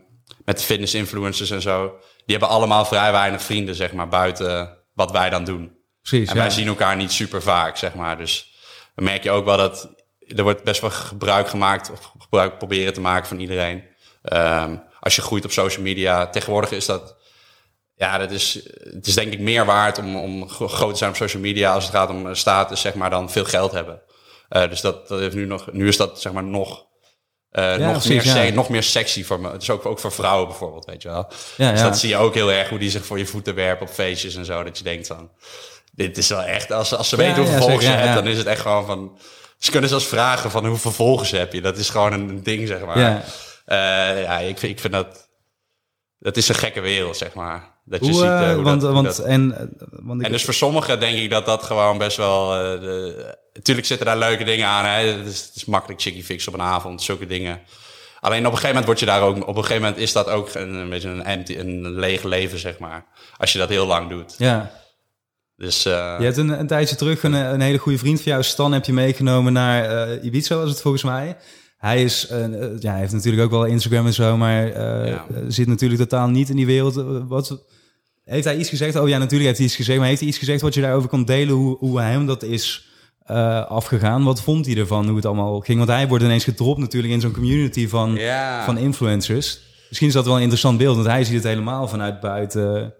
met de fitness influencers en zo, die hebben allemaal vrij weinig vrienden, zeg maar, buiten wat wij dan doen. precies. En ja. wij zien elkaar niet super vaak, zeg maar. Dus dan merk je ook wel dat er wordt best wel gebruik gemaakt, of gebruik proberen te maken van iedereen. Ehm, als je groeit op social media, tegenwoordig is dat, ja, dat is, het is denk ik meer waard om, om gro- groot te zijn op social media als het gaat om eh, status, zeg maar, dan veel geld hebben. Eh, dus dat, dat heeft nu nog, nu is dat zeg maar nog, eh, nog, precies, meer ja. nog meer sexy voor me. Het is ook, ook voor vrouwen bijvoorbeeld, weet je wel. Ja, Dus dat zie je ook heel erg, hoe die zich voor je voeten werpen op feestjes en zo. Dat je denkt van, dit is wel echt, als, als ze weten hoeveel volgers je hebt, dan is het echt gewoon van... Ze kunnen zelfs vragen van hoeveel volgers heb je. Dat is gewoon een ding, zeg maar. Ja. Eh, ja, ik vind, ik vind dat... Dat is een gekke wereld, zeg maar. Dat je Hoe, ziet... hoe want, dat, hoe want, dat- en, want ik, en dus voor sommigen denk ik dat dat gewoon best wel... eh, de, natuurlijk zitten daar leuke dingen aan. Hè? Het, is, het is makkelijk chickie fix op een avond, zulke dingen. Alleen op een gegeven moment word je daar ook... Op een gegeven moment is dat ook een, een beetje een, empty, een leeg leven, zeg maar. Als je dat heel lang doet. ja. Dus eh, Je hebt een, een tijdje terug een, een hele goede vriend van jou, Stan, heb je meegenomen naar eh, Ibiza, was het volgens mij. Hij, is, eh, eh, ja, hij heeft natuurlijk ook wel Instagram en zo, maar eh, Ja. zit natuurlijk totaal niet in die wereld. Wat, heeft hij iets gezegd? Oh ja, natuurlijk heeft hij iets gezegd, maar heeft hij iets gezegd wat je daarover kon delen, hoe, hoe hem dat is afgegaan? Wat vond hij ervan, hoe het allemaal ging? Want hij wordt ineens gedropt natuurlijk in zo'n community van, van influencers. Misschien is dat wel een interessant beeld, want hij ziet het helemaal vanuit buiten.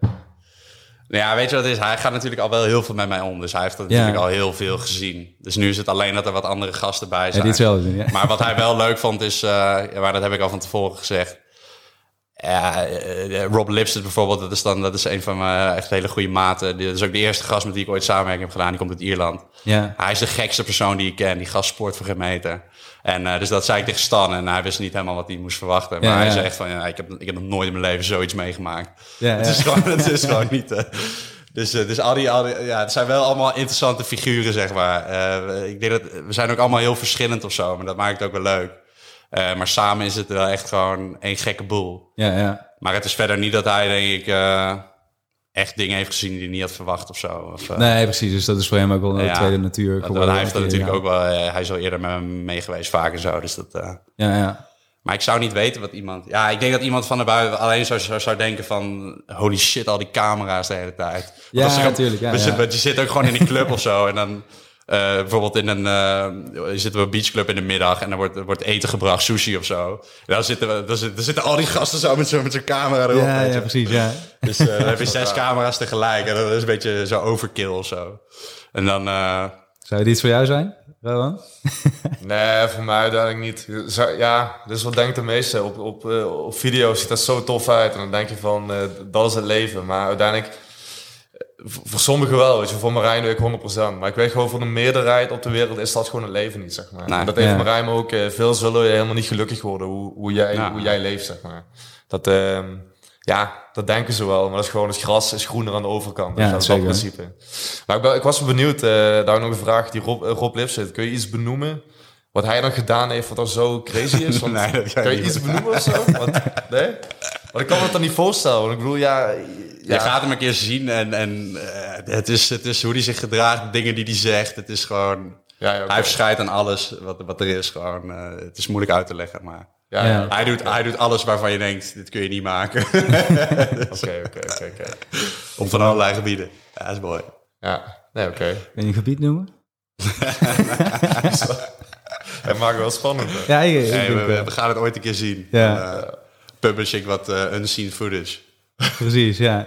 Nou ja, weet je wat het is? Hij gaat natuurlijk al wel heel veel met mij om. Dus hij heeft dat Ja. natuurlijk al heel veel gezien. Dus nu is het alleen dat er wat andere gasten bij Ja, zijn. ja. Maar wat hij wel leuk vond is, maar dat heb ik al van tevoren gezegd. Ja, eh, eh, Rob Lipsett bijvoorbeeld, dat is, dan, dat is een van mijn echt hele goede maten. Dat is ook de eerste gast met wie ik ooit samenwerking heb gedaan. Die komt uit Ierland. Ja. Hij is de gekste persoon die ik ken. Die gast sport voor geen meter. En eh, dus dat zei ik tegen Stan. En hij wist niet helemaal wat hij moest verwachten. Maar Ja, hij echt van, ja, ik, heb, ik heb nog nooit in mijn leven zoiets meegemaakt. Het is gewoon, het is (laughs) gewoon niet... eh, Dus, uh, dus al die, al die, ja, het zijn wel allemaal interessante figuren, zeg maar. Uh, ik denk dat we zijn ook allemaal heel verschillend of zo, maar dat maakt het ook wel leuk. Uh, maar samen is het wel echt gewoon één gekke boel. Ja, ja. Maar het is verder niet dat hij, denk ik, echt dingen heeft gezien die hij niet had verwacht of zo. Of, nee, precies. Dus dat is voor hem ook wel een ja, tweede natuur. Want, hij heeft dat natuurlijk ook wel. hij is al eerder met me mee geweest, vaak en zo. Dus dat. ja, ja. Maar ik zou niet weten wat iemand... Ja, ik denk dat iemand van de buiten alleen zou, zou, zou denken van... Holy shit, al die camera's de hele tijd. Ja, natuurlijk. Ja, ja. Je zit ook gewoon in een (laughs) club of zo. En dan uh, bijvoorbeeld in een... Uh, zitten we een beachclub in de middag en dan wordt, wordt eten gebracht, sushi of zo. En dan zitten, we, dan, zitten, dan zitten al die gasten zo met zo'n met camera erop. Ja, ja, precies, ja. Dus uh, (laughs) dan heb je zes camera's tegelijk. En dat is een beetje zo overkill of zo. En dan... Zou dit iets voor jou zijn? Rowan? (laughs) nee, voor mij uiteindelijk niet. Ja, dus wat denkt de meeste? Op, op, uh, op video ziet dat zo tof uit. En dan denk je van, uh, dat is het leven. Maar uiteindelijk, voor sommigen wel. Weet je, voor Marijn doe ik 100%. Maar ik weet gewoon, voor de meerderheid op de wereld is dat gewoon het leven niet, zeg maar. dat heeft ja. Marijn ook. veel zullen je helemaal niet gelukkig worden hoe, hoe, jij, ja. hoe jij leeft, zeg maar. Dat... Ehm, ja, dat denken ze wel. Maar dat is gewoon het gras is groener aan de overkant. Dus ja, dat is wel principe. Maar ik, ben, ik was benieuwd, uh, daar nog een vraag. Die Rob, uh, Rob kun je iets benoemen? Wat hij dan gedaan heeft, wat er zo crazy is? (laughs) Want, nee, dat kan je iets benoemen of zo? Wat, nee? Want ik kan me het dan niet voorstellen. Want ik bedoel, ja... Ja. Je gaat hem een keer zien en, en uh, het, is, het is hoe hij zich gedraagt, dingen die hij zegt. Het is gewoon... Ja, ja, okay. Hij verschijnt aan alles wat, wat er is. Gewoon, het is moeilijk uit te leggen, maar... Ja, ja. Hij, doet, hij doet alles waarvan je denkt, dit kun je niet maken. (laughs) Oké, oké, oké. Op van allerlei gebieden. Ja, dat is mooi. Ja, nee, oké. Okay. Kun je een gebied noemen? (laughs) Hij maakt wel spannend. Ja, ik, ik hey, we, we, gaan het ooit een keer zien. Ja. Uh, publishing wat uh, unseen footage. (laughs) Precies, ja.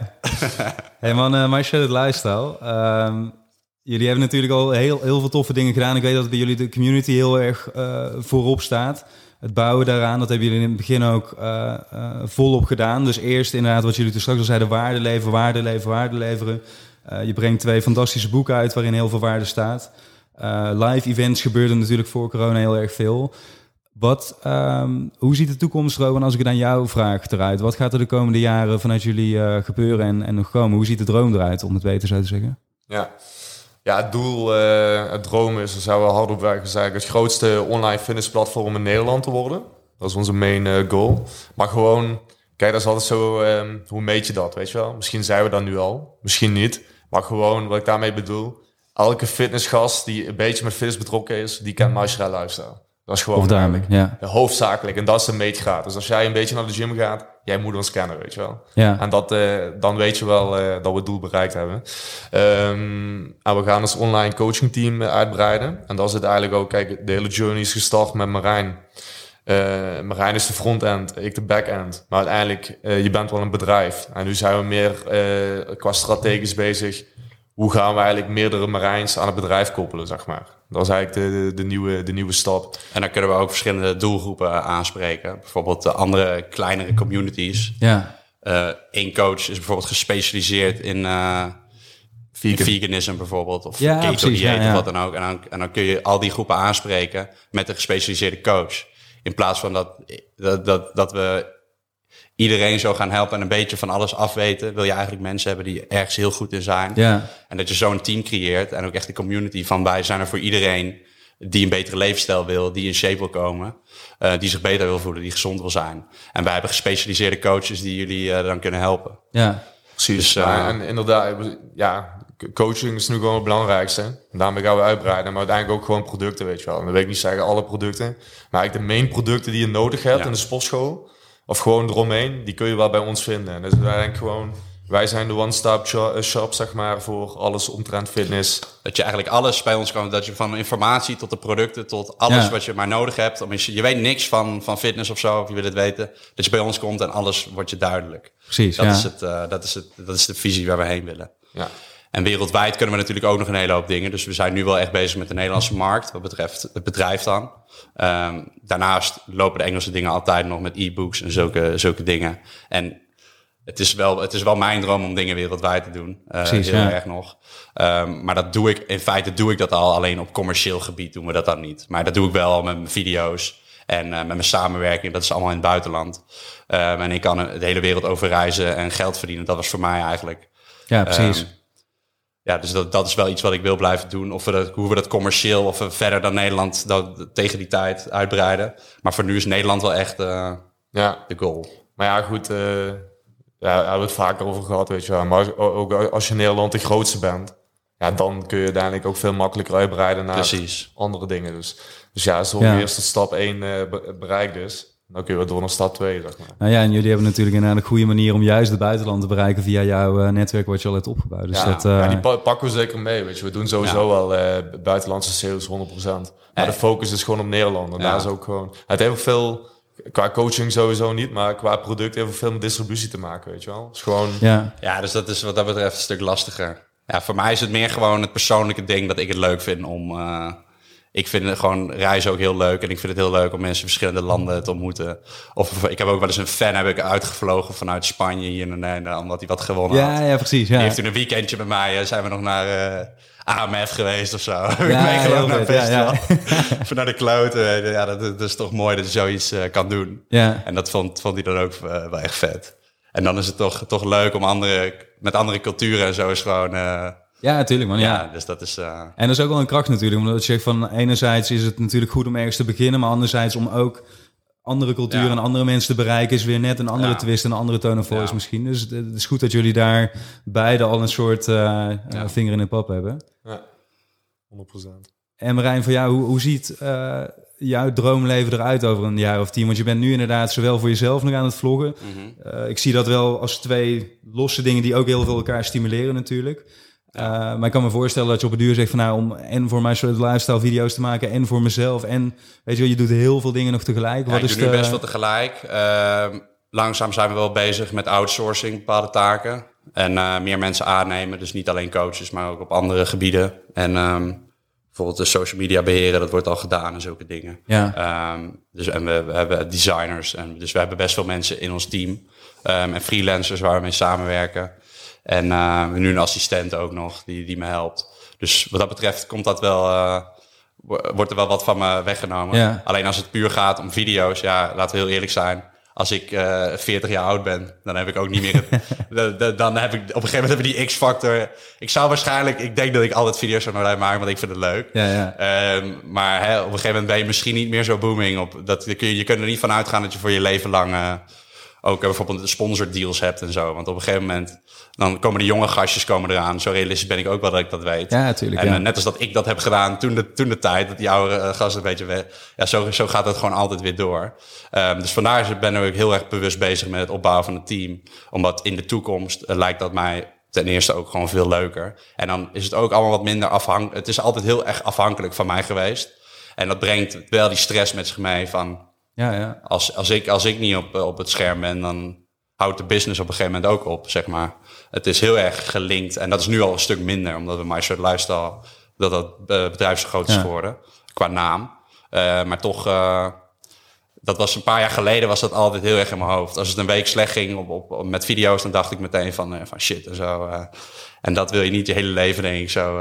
hey man, uh, My Lifestyle. Um, jullie hebben natuurlijk al heel, heel veel toffe dingen gedaan. Ik weet dat bij jullie de community heel erg uh, voorop staat het bouwen daaraan, dat hebben jullie in het begin ook uh, uh, volop gedaan. Dus eerst inderdaad, wat jullie toen straks al zeiden, waarde leveren, waarde leveren, waarde leveren. Uh, je brengt twee fantastische boeken uit waarin heel veel waarde staat. live events gebeurden natuurlijk voor corona heel erg veel. Wat, um, hoe ziet de toekomst, Rowan, als ik het aan jou vraag, eruit? Wat gaat er de komende jaren vanuit jullie gebeuren en, en nog komen? Hoe ziet de droom eruit, om het beter zo te zeggen? Ja, ja, het doel, uh, het droom is, daar zouden we hard op werken, is het grootste online fitnessplatform in Nederland te worden. Dat is onze main uh, goal. Maar gewoon, kijk, dat is altijd zo, um, hoe meet je dat, weet je wel? Misschien zijn we dat nu al, misschien niet. Maar gewoon, wat ik daarmee bedoel, elke fitnessgast die een beetje met fitness betrokken is, die kent Maestro Lifestyle. Dat is gewoon duidelijk, ja. hoofdzakelijk. En dat is de meetgraad. Dus als jij een beetje naar de gym gaat, jij moet ons kennen, weet je wel. Ja. En dat, uh, dan weet je wel uh, dat we het doel bereikt hebben. Um, en we gaan ons online coaching team uitbreiden. En dat is het eigenlijk ook, kijk, de hele journey is gestart met Marijn. Uh, Marijn is de front-end, ik de back-end. Maar uiteindelijk, je bent wel een bedrijf. En nu zijn we meer qua strategisch bezig. Hoe gaan we eigenlijk meerdere Marijns aan het bedrijf koppelen, zeg maar. Dat is eigenlijk de, de, de, nieuwe, de nieuwe stap. En dan kunnen we ook verschillende doelgroepen aanspreken. Bijvoorbeeld de andere kleinere communities. Ja. Eén uh, coach is bijvoorbeeld gespecialiseerd in, uh, Vegan. veganisme bijvoorbeeld. Of ja, keto precies, dieet ja, ja. of wat dan ook. En dan, en dan kun je al die groepen aanspreken met een gespecialiseerde coach. In plaats van dat, dat, dat, dat we iedereen zo gaan helpen en een beetje van alles afweten, wil je eigenlijk mensen hebben die ergens heel goed in zijn. Ja. En dat je zo'n team creëert en ook echt de community van wij zijn er voor iedereen die een betere levensstijl wil, die in shape wil komen, uh, die zich beter wil voelen, die gezond wil zijn. En wij hebben gespecialiseerde coaches die jullie uh, dan kunnen helpen. Ja, precies. Dus, uh, en inderdaad, ja, coaching is nu gewoon het belangrijkste. Daarmee gaan we uitbreiden, maar uiteindelijk ook gewoon producten, weet je wel. En dan weet ik niet zeggen alle producten, maar eigenlijk de main producten die je nodig hebt ja. in de sportschool, of gewoon eromheen, die kun je wel bij ons vinden. En dus wij gewoon, wij zijn de one-stop shop, zeg maar, voor alles omtrent fitness. Dat je eigenlijk alles bij ons kan, dat je van informatie tot de producten, tot alles ja. wat je maar nodig hebt. Om je, je weet niks van, van fitness of zo, of je wil het weten. Dat je bij ons komt en alles wordt je duidelijk. Precies, dat ja. Is het, uh, dat, is het, dat is de visie waar we heen willen. Ja. En wereldwijd kunnen we natuurlijk ook nog een hele hoop dingen. Dus we zijn nu wel echt bezig met de Nederlandse markt, wat betreft het bedrijf dan. Um, daarnaast lopen de Engelse dingen altijd nog met e-books en zulke, zulke dingen. En het is, wel, het is wel mijn droom om dingen wereldwijd te doen. Uh, Precies, heel ja. erg nog. Um, maar dat doe ik, in feite doe ik dat al. Alleen op commercieel gebied doen we dat dan niet. Maar dat doe ik wel met mijn video's. En uh, met mijn samenwerking, dat is allemaal in het buitenland. Um, en ik kan de hele wereld over reizen en geld verdienen. Dat was voor mij eigenlijk ja, precies. Um, ja, dus dat, dat is wel iets wat ik wil blijven doen. Of we dat, hoe we dat commercieel of we verder dan Nederland dat, tegen die tijd uitbreiden. Maar voor nu is Nederland wel echt uh, ja. de goal. Maar ja, goed. Uh, ja, hebben we het vaker over gehad, weet je wel. Maar ook als je Nederland de grootste bent, ja, dan kun je uiteindelijk ook veel makkelijker uitbreiden naar Precies. andere dingen. Dus, dus ja, als ja. eerst stap 1 uh, bereikt is, dan kun je door naar stap 2, zeg maar. Nou ja, en jullie hebben natuurlijk een goede manier om juist het buitenland te bereiken via jouw uh, netwerk wat je al hebt opgebouwd. Dus ja, dat, uh... ja, die pakken we zeker mee, weet je. We doen sowieso wel uh, buitenlandse sales 100%. Maar de focus is gewoon op Nederland. En daar is ook gewoon... Het heeft ook veel, qua coaching sowieso niet, maar qua product heeft ook veel met distributie te maken, weet je wel. is gewoon... Ja. ja, dus dat is wat dat betreft een stuk lastiger. Ja, voor mij is het meer gewoon het persoonlijke ding dat ik het leuk vind om ik vind gewoon reizen ook heel leuk. En ik vind het heel leuk om mensen in verschillende landen te ontmoeten. Of ik heb ook wel eens een fan heb ik uitgevlogen vanuit Spanje hier naar Nederland, omdat hij wat gewonnen ja, had. Ja, precies. Ja. Die heeft toen een weekendje bij mij, zijn we nog naar uh, AMF geweest of zo. (laughs) Ja, heel naar vet, ja, ja. (laughs) Naar de kloten. Ja, dat, dat, is toch mooi dat je zoiets uh, kan doen. Ja. En dat vond, vond hij dan ook uh, wel echt vet. En dan is het toch, toch leuk om andere, met andere culturen en zo is gewoon... Ja, natuurlijk man. Ja. ja, dus dat is... Uh... En dat is ook wel een kracht natuurlijk. Omdat je zegt van enerzijds is het natuurlijk goed om ergens te beginnen. Maar anderzijds om ook andere culturen ja. en andere mensen te bereiken... is weer net een andere ja. twist en een andere tone of voice ja. misschien. Dus het is goed dat jullie daar beide al een soort uh, vinger in de pap hebben. Ja, 100%. En Marijn, voor jou, hoe, hoe ziet uh, jouw droomleven eruit over een jaar of tien? Want je bent nu inderdaad zowel voor jezelf nog aan het vloggen. Mhm. Mm -hmm. ik zie dat wel als twee losse dingen die ook heel veel elkaar stimuleren natuurlijk... Uh, maar ik kan me voorstellen dat je op het duur zegt van nou om en voor mijn soort lifestyle video's te maken en voor mezelf en weet je wel, je doet heel veel dingen nog tegelijk. Ja, Wat ik is doe nu de... best wel tegelijk. Uh, langzaam zijn we wel bezig met outsourcing bepaalde taken en uh, meer mensen aannemen. Dus niet alleen coaches, maar ook op andere gebieden. En um, bijvoorbeeld de social media beheren, dat wordt al gedaan en zulke dingen. Ja. Um, dus en we, we, hebben designers en dus we hebben best veel mensen in ons team um, en freelancers waar we mee samenwerken. En uh, nu een assistent ook nog, die, die me helpt. Dus wat dat betreft komt dat wel, uh, wordt er wel wat van me weggenomen. Ja. Alleen als het puur gaat om video's, ja, laten we heel eerlijk zijn. Als ik uh, 40 jaar oud ben, dan heb ik ook niet meer. Het, (laughs) de, de, dan heb ik op een gegeven moment hebben die X-factor. Ik zou waarschijnlijk, ik denk dat ik altijd video's zou blijven maken, want ik vind het leuk. Ja, ja. Um, maar hè, op een gegeven moment ben je misschien niet meer zo booming. Op, dat, je, je kunt er niet van uitgaan dat je voor je leven lang ook bijvoorbeeld sponsordeals hebt en zo. Want op een gegeven moment dan komen de jonge gastjes komen eraan. Zo realistisch ben ik ook wel dat ik dat weet. Ja, natuurlijk. En ja. uh, net als dat ik dat heb gedaan toen de, toen de tijd, dat die oude uh, gasten een beetje weg. Ja, zo, zo gaat het gewoon altijd weer door. Um, dus vandaar ben ik heel erg bewust bezig met het opbouwen van het team. Omdat in de toekomst uh, lijkt dat mij ten eerste ook gewoon veel leuker. En dan is het ook allemaal wat minder afhankelijk. Het is altijd heel erg afhankelijk van mij geweest. En dat brengt wel die stress met zich mee van... Ja, ja. Als, als, ik, als ik niet op, op het scherm ben, dan houdt de business op een gegeven moment ook op, zeg maar. Het is heel erg gelinkt en dat is nu al een stuk minder, omdat we My Shirt Lifestyle, dat dat bedrijf zo groot is Ja. geworden, qua naam. Uh, maar toch, uh, dat was een paar jaar geleden, was dat altijd heel erg in mijn hoofd. Als het een week slecht ging op, op, op met video's, dan dacht ik meteen van, uh, van shit en zo. en dat wil je niet je hele leven, denk ik zo.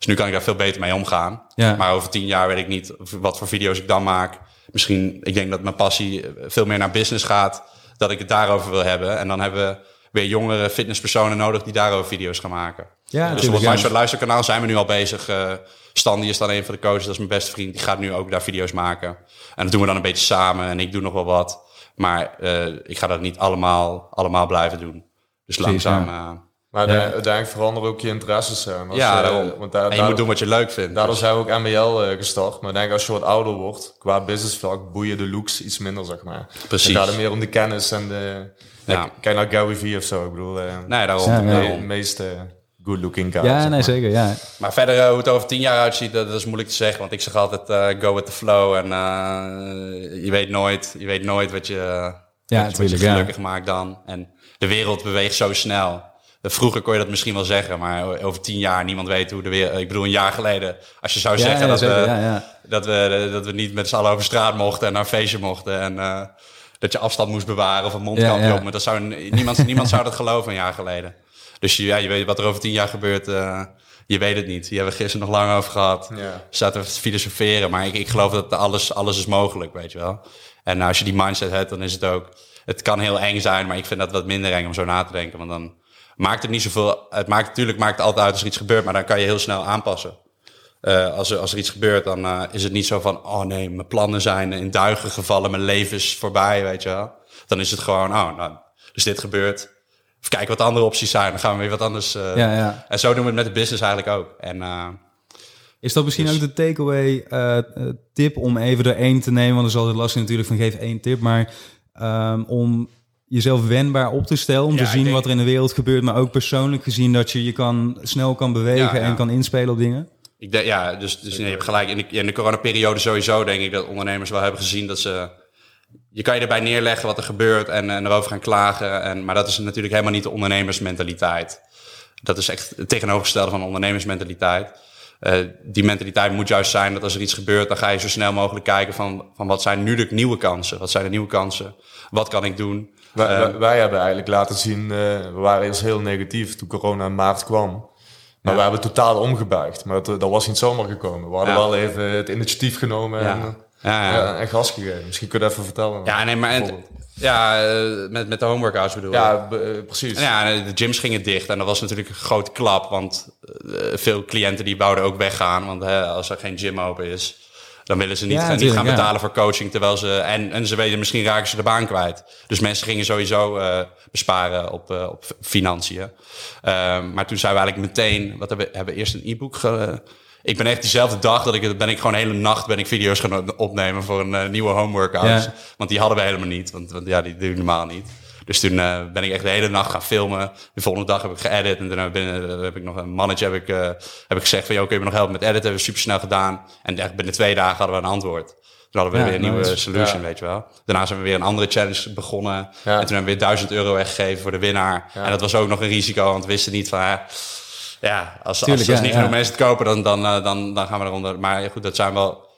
Dus nu kan ik daar veel beter mee omgaan. Ja. Maar over tien jaar weet ik niet wat voor video's ik dan maak. Misschien, ik denk dat mijn passie veel meer naar business gaat, dat ik het daarover wil hebben. En dan hebben we weer jongere fitnesspersonen nodig die daarover video's gaan maken. Ja, dus op ja. luisterkanaal zijn we nu al bezig. Uh, Stan, die is dan een van de coaches, dat is mijn beste vriend. Die gaat nu ook daar video's maken. En dat doen we dan een beetje samen. En ik doe nog wel wat. Maar uh, ik ga dat niet allemaal, allemaal blijven doen. Dus Precies, langzaam... ja. Uh, Maar Ja. ja. uiteindelijk veranderen ook je interesses. Hè. Als ja, je- daarom. Want daar, en je moet doen wat je leuk vindt. Daardoor Dus- zijn we ook MBL eh, gestart. Maar ik denk als je wat ouder wordt, qua businessvlak, boeien de looks iets minder, zeg maar. Precies. Dan gaat het meer om de kennis en de... Ja. Ja. Kijk naar Gary Vee of zo. Ik bedoel, eh, Nee, daarom. Ja, de ja. daarom. meest eh, good-looking guy. Ja, zeg nee, maar. zeker. Ja. Maar verder, uh, hoe het over tien jaar uitziet, dat, dat is moeilijk te zeggen. Want ik zeg altijd, uh, go with the flow. En uh, je weet nooit, je weet nooit wat je, wat je- wat je tuurlijk, ja. gelukkig maakt dan. En de wereld beweegt zo snel. Vroeger kon je dat misschien wel zeggen, maar over tien jaar niemand weet hoe de wereld... Ik bedoel, een jaar geleden, als je zou Ja, zeggen ja, dat, zeker, we, ja, ja. Dat, we, dat we niet met z'n allen over straat mochten en naar een feestje mochten... en uh, dat je afstand moest bewaren of een mondkapje Ja, ja. op. Maar dat zou, niemand, (laughs) niemand zou dat geloven een jaar geleden. Dus ja, je weet wat er over tien jaar gebeurt, uh, je weet het niet. Hier hebben we gisteren nog lang over gehad. Ja. Zaten we te filosoferen, maar ik, ik geloof dat alles, alles is mogelijk, weet je wel. En als je die mindset hebt, dan is het ook... Het kan heel eng zijn, maar ik vind dat wat minder eng om zo na te denken. Want dan maakt het niet zoveel. Het maakt natuurlijk maakt het altijd uit als er iets gebeurt, maar dan kan je heel snel aanpassen. Uh, als, er, als er iets gebeurt, dan uh, is het niet zo van: oh nee, mijn plannen zijn in duigen gevallen, mijn leven is voorbij, weet je wel. Dan is het gewoon: oh, nou, dus dit gebeurt. Even kijken wat andere opties zijn, dan gaan we weer wat anders. Uh, ja, ja. En zo doen we het met de business eigenlijk ook. En, is dat misschien dus- ook de takeaway tip om even er één te nemen? Want dat is altijd lastig natuurlijk van geef één tip, maar um, om jezelf wendbaar op te stellen. Om te zien wat er in de wereld gebeurt. Maar ook persoonlijk gezien dat je je kan, snel kan bewegen en kan inspelen op dingen. Ik denk, ja, dus, dus nee, je hebt gelijk. In de, in de coronaperiode sowieso denk ik dat ondernemers wel hebben gezien dat ze... Je kan je erbij neerleggen wat er gebeurt en, en erover gaan klagen. En, maar dat is natuurlijk helemaal niet de ondernemersmentaliteit. Dat is echt het tegenovergestelde van ondernemersmentaliteit. Uh, die mentaliteit moet juist zijn dat als er iets gebeurt, dan ga je zo snel mogelijk kijken van, van wat zijn nu de nieuwe kansen? Wat zijn de nieuwe kansen? Wat kan ik doen? Wij, uh, wij hebben eigenlijk laten zien, uh, we waren eerst heel negatief toen corona in maart kwam. Maar ja. we hebben totaal omgebuigd. Maar dat, dat was niet zomaar gekomen. We hadden ja. wel even het initiatief genomen ja. en, ja, en gas gegeven. Misschien kun je even vertellen. Ja, nee, maar ja, met, met de homeworkouts bedoel Ja, precies. Ja, de gyms gingen dicht en dat was natuurlijk een grote klap. Want veel cliënten die wouden ook weggaan. Want hè, als er geen gym open is, dan willen ze niet, Ja, gaan, niet gaan ja. betalen voor coaching. Terwijl ze, en, en ze weten, misschien raken ze de baan kwijt. Dus mensen gingen sowieso eh, besparen op, eh, op financiën. Ehm, maar toen zijn we eigenlijk meteen, wat hebben we, hebben eerst een e-book ge- ik ben echt diezelfde dag dat ik ben ik gewoon de hele nacht ben ik video's gaan opnemen voor een eh, nieuwe homeworkout. Ja. Want die hadden we helemaal niet, want, want ja, die doen normaal niet. Dus toen eh, ben ik echt de hele nacht gaan filmen. De volgende dag heb ik geëdit. En daarna binnen, heb ik nog een mannetje heb ik, eh, heb ik gezegd van... joh, kun je me nog helpen met editen? Hebben we super snel gedaan. En echt binnen twee dagen hadden we een antwoord. Toen hadden we Ja, weer een nieuwe solution, Ja. weet je wel. Daarna zijn we weer een andere challenge begonnen. Ja. En toen hebben we weer 1000 euro weggegeven voor de winnaar. En dat was ook nog een risico, want we wisten niet van... ja, als, Tuurlijk, als, niet genoeg mensen het kopen, dan, dan, eh, dan, dan gaan we eronder. Maar goed, dat zijn wel...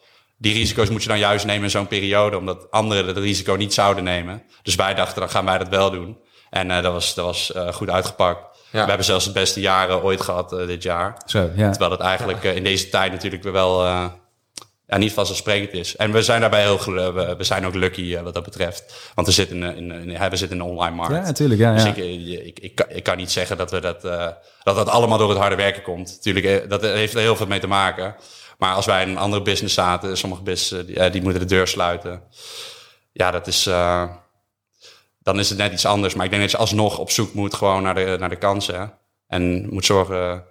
Die risico's moet je dan juist nemen in zo'n periode, omdat anderen het risico niet zouden nemen. Dus wij dachten, dan gaan wij dat wel doen. En eh, dat was, dat was eh, goed uitgepakt. Ja. We hebben zelfs de beste jaren ooit gehad eh, dit jaar. Zo, ja. Terwijl het eigenlijk in deze tijd natuurlijk wel ja, niet vanzelfsprekend is. En we zijn daarbij heel we, we zijn ook lucky wat dat betreft. Want we zitten in, in, in, we zitten in een online markt. Ja, natuurlijk. Ja, Dus ja. ik, ik, ik, kan, ik kan niet zeggen dat, we dat, dat dat allemaal door het harde werken komt. Tuurlijk, eh, dat heeft er heel veel mee te maken. Maar als wij in een andere business zaten, sommige business, die, eh, die moeten de deur sluiten. Ja, dat is, eh, dan is het net iets anders. Maar ik denk dat je alsnog op zoek moet gewoon naar de, naar de kansen. hè. En moet zorgen,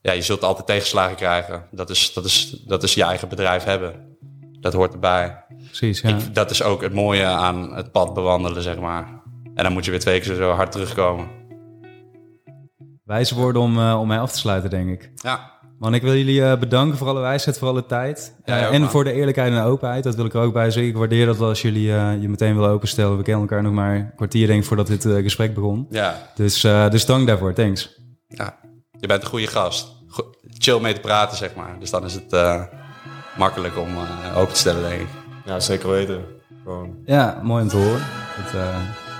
ja, je zult altijd tegenslagen krijgen. Dat is, dat is, dat is je eigen bedrijf hebben. Dat hoort erbij. Precies, ja. Ik, dat is ook het mooie aan het pad bewandelen, zeg maar. En dan moet je weer twee keer zo hard terugkomen. Wijze woorden om, eh, om mij af te sluiten, denk ik. Ja, Man, ik wil jullie eh, bedanken voor alle wijsheid, voor alle tijd. Ja, Eh, en man. voor de eerlijkheid en de openheid. Dat wil ik er ook bij zeggen. Ik waardeer dat wel als jullie eh, je meteen willen openstellen. We kennen elkaar nog maar een kwartier, denk ik, voordat dit eh, gesprek begon. ja, Dus, eh, dus dank daarvoor. Thanks. ja. Je bent een goede gast. Go- chill mee te praten, zeg maar. Dus dan is het eh, makkelijk om eh, open te stellen, denk ik. Ja, zeker weten. Gewoon. Ja, mooi om te horen. Eh,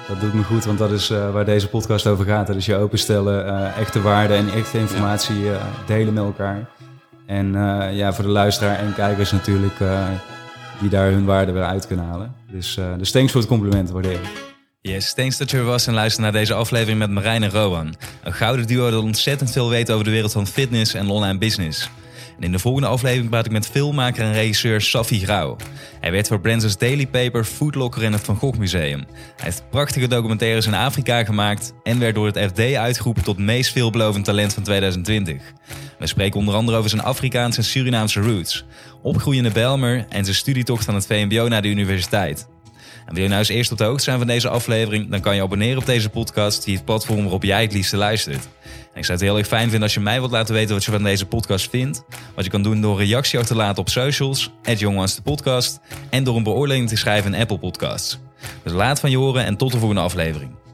dat doet me goed, want dat is eh, waar deze podcast over gaat. Dat is je openstellen, eh, echte waarde en echte informatie eh, delen met elkaar. En ja, voor de luisteraar en kijkers natuurlijk, die daar hun waarde weer uit kunnen halen. Dus, dus thanks voor het compliment, waardeer ik. Yes, thanks dat je er was en luister naar deze aflevering met Marijn en Rowan. Een gouden duo dat ontzettend veel weet over de wereld van fitness en online business. In de volgende aflevering praat ik met filmmaker en regisseur Safi Grauw. Hij werkt voor brands als Daily Paper, Foodlocker en het Van Gogh Museum. Hij heeft prachtige documentaires in Afrika gemaakt en werd door het FD uitgeroepen tot meest veelbelovend talent van 2020. We spreken onder andere over zijn Afrikaanse en Surinaamse roots, opgroeiende Belmer en zijn studietocht aan het VMBO naar de universiteit. En wil je nou eens eerst op de hoogte zijn van deze aflevering, dan kan je abonneren op deze podcast via het platform waarop jij het liefste luistert. En ik zou het heel erg fijn vinden als je mij wilt laten weten wat je van deze podcast vindt. Wat je kan doen door een reactie achter te laten op socials, at podcast, en door een beoordeling te schrijven in Apple Podcasts. Dus laat van je horen en tot de volgende aflevering.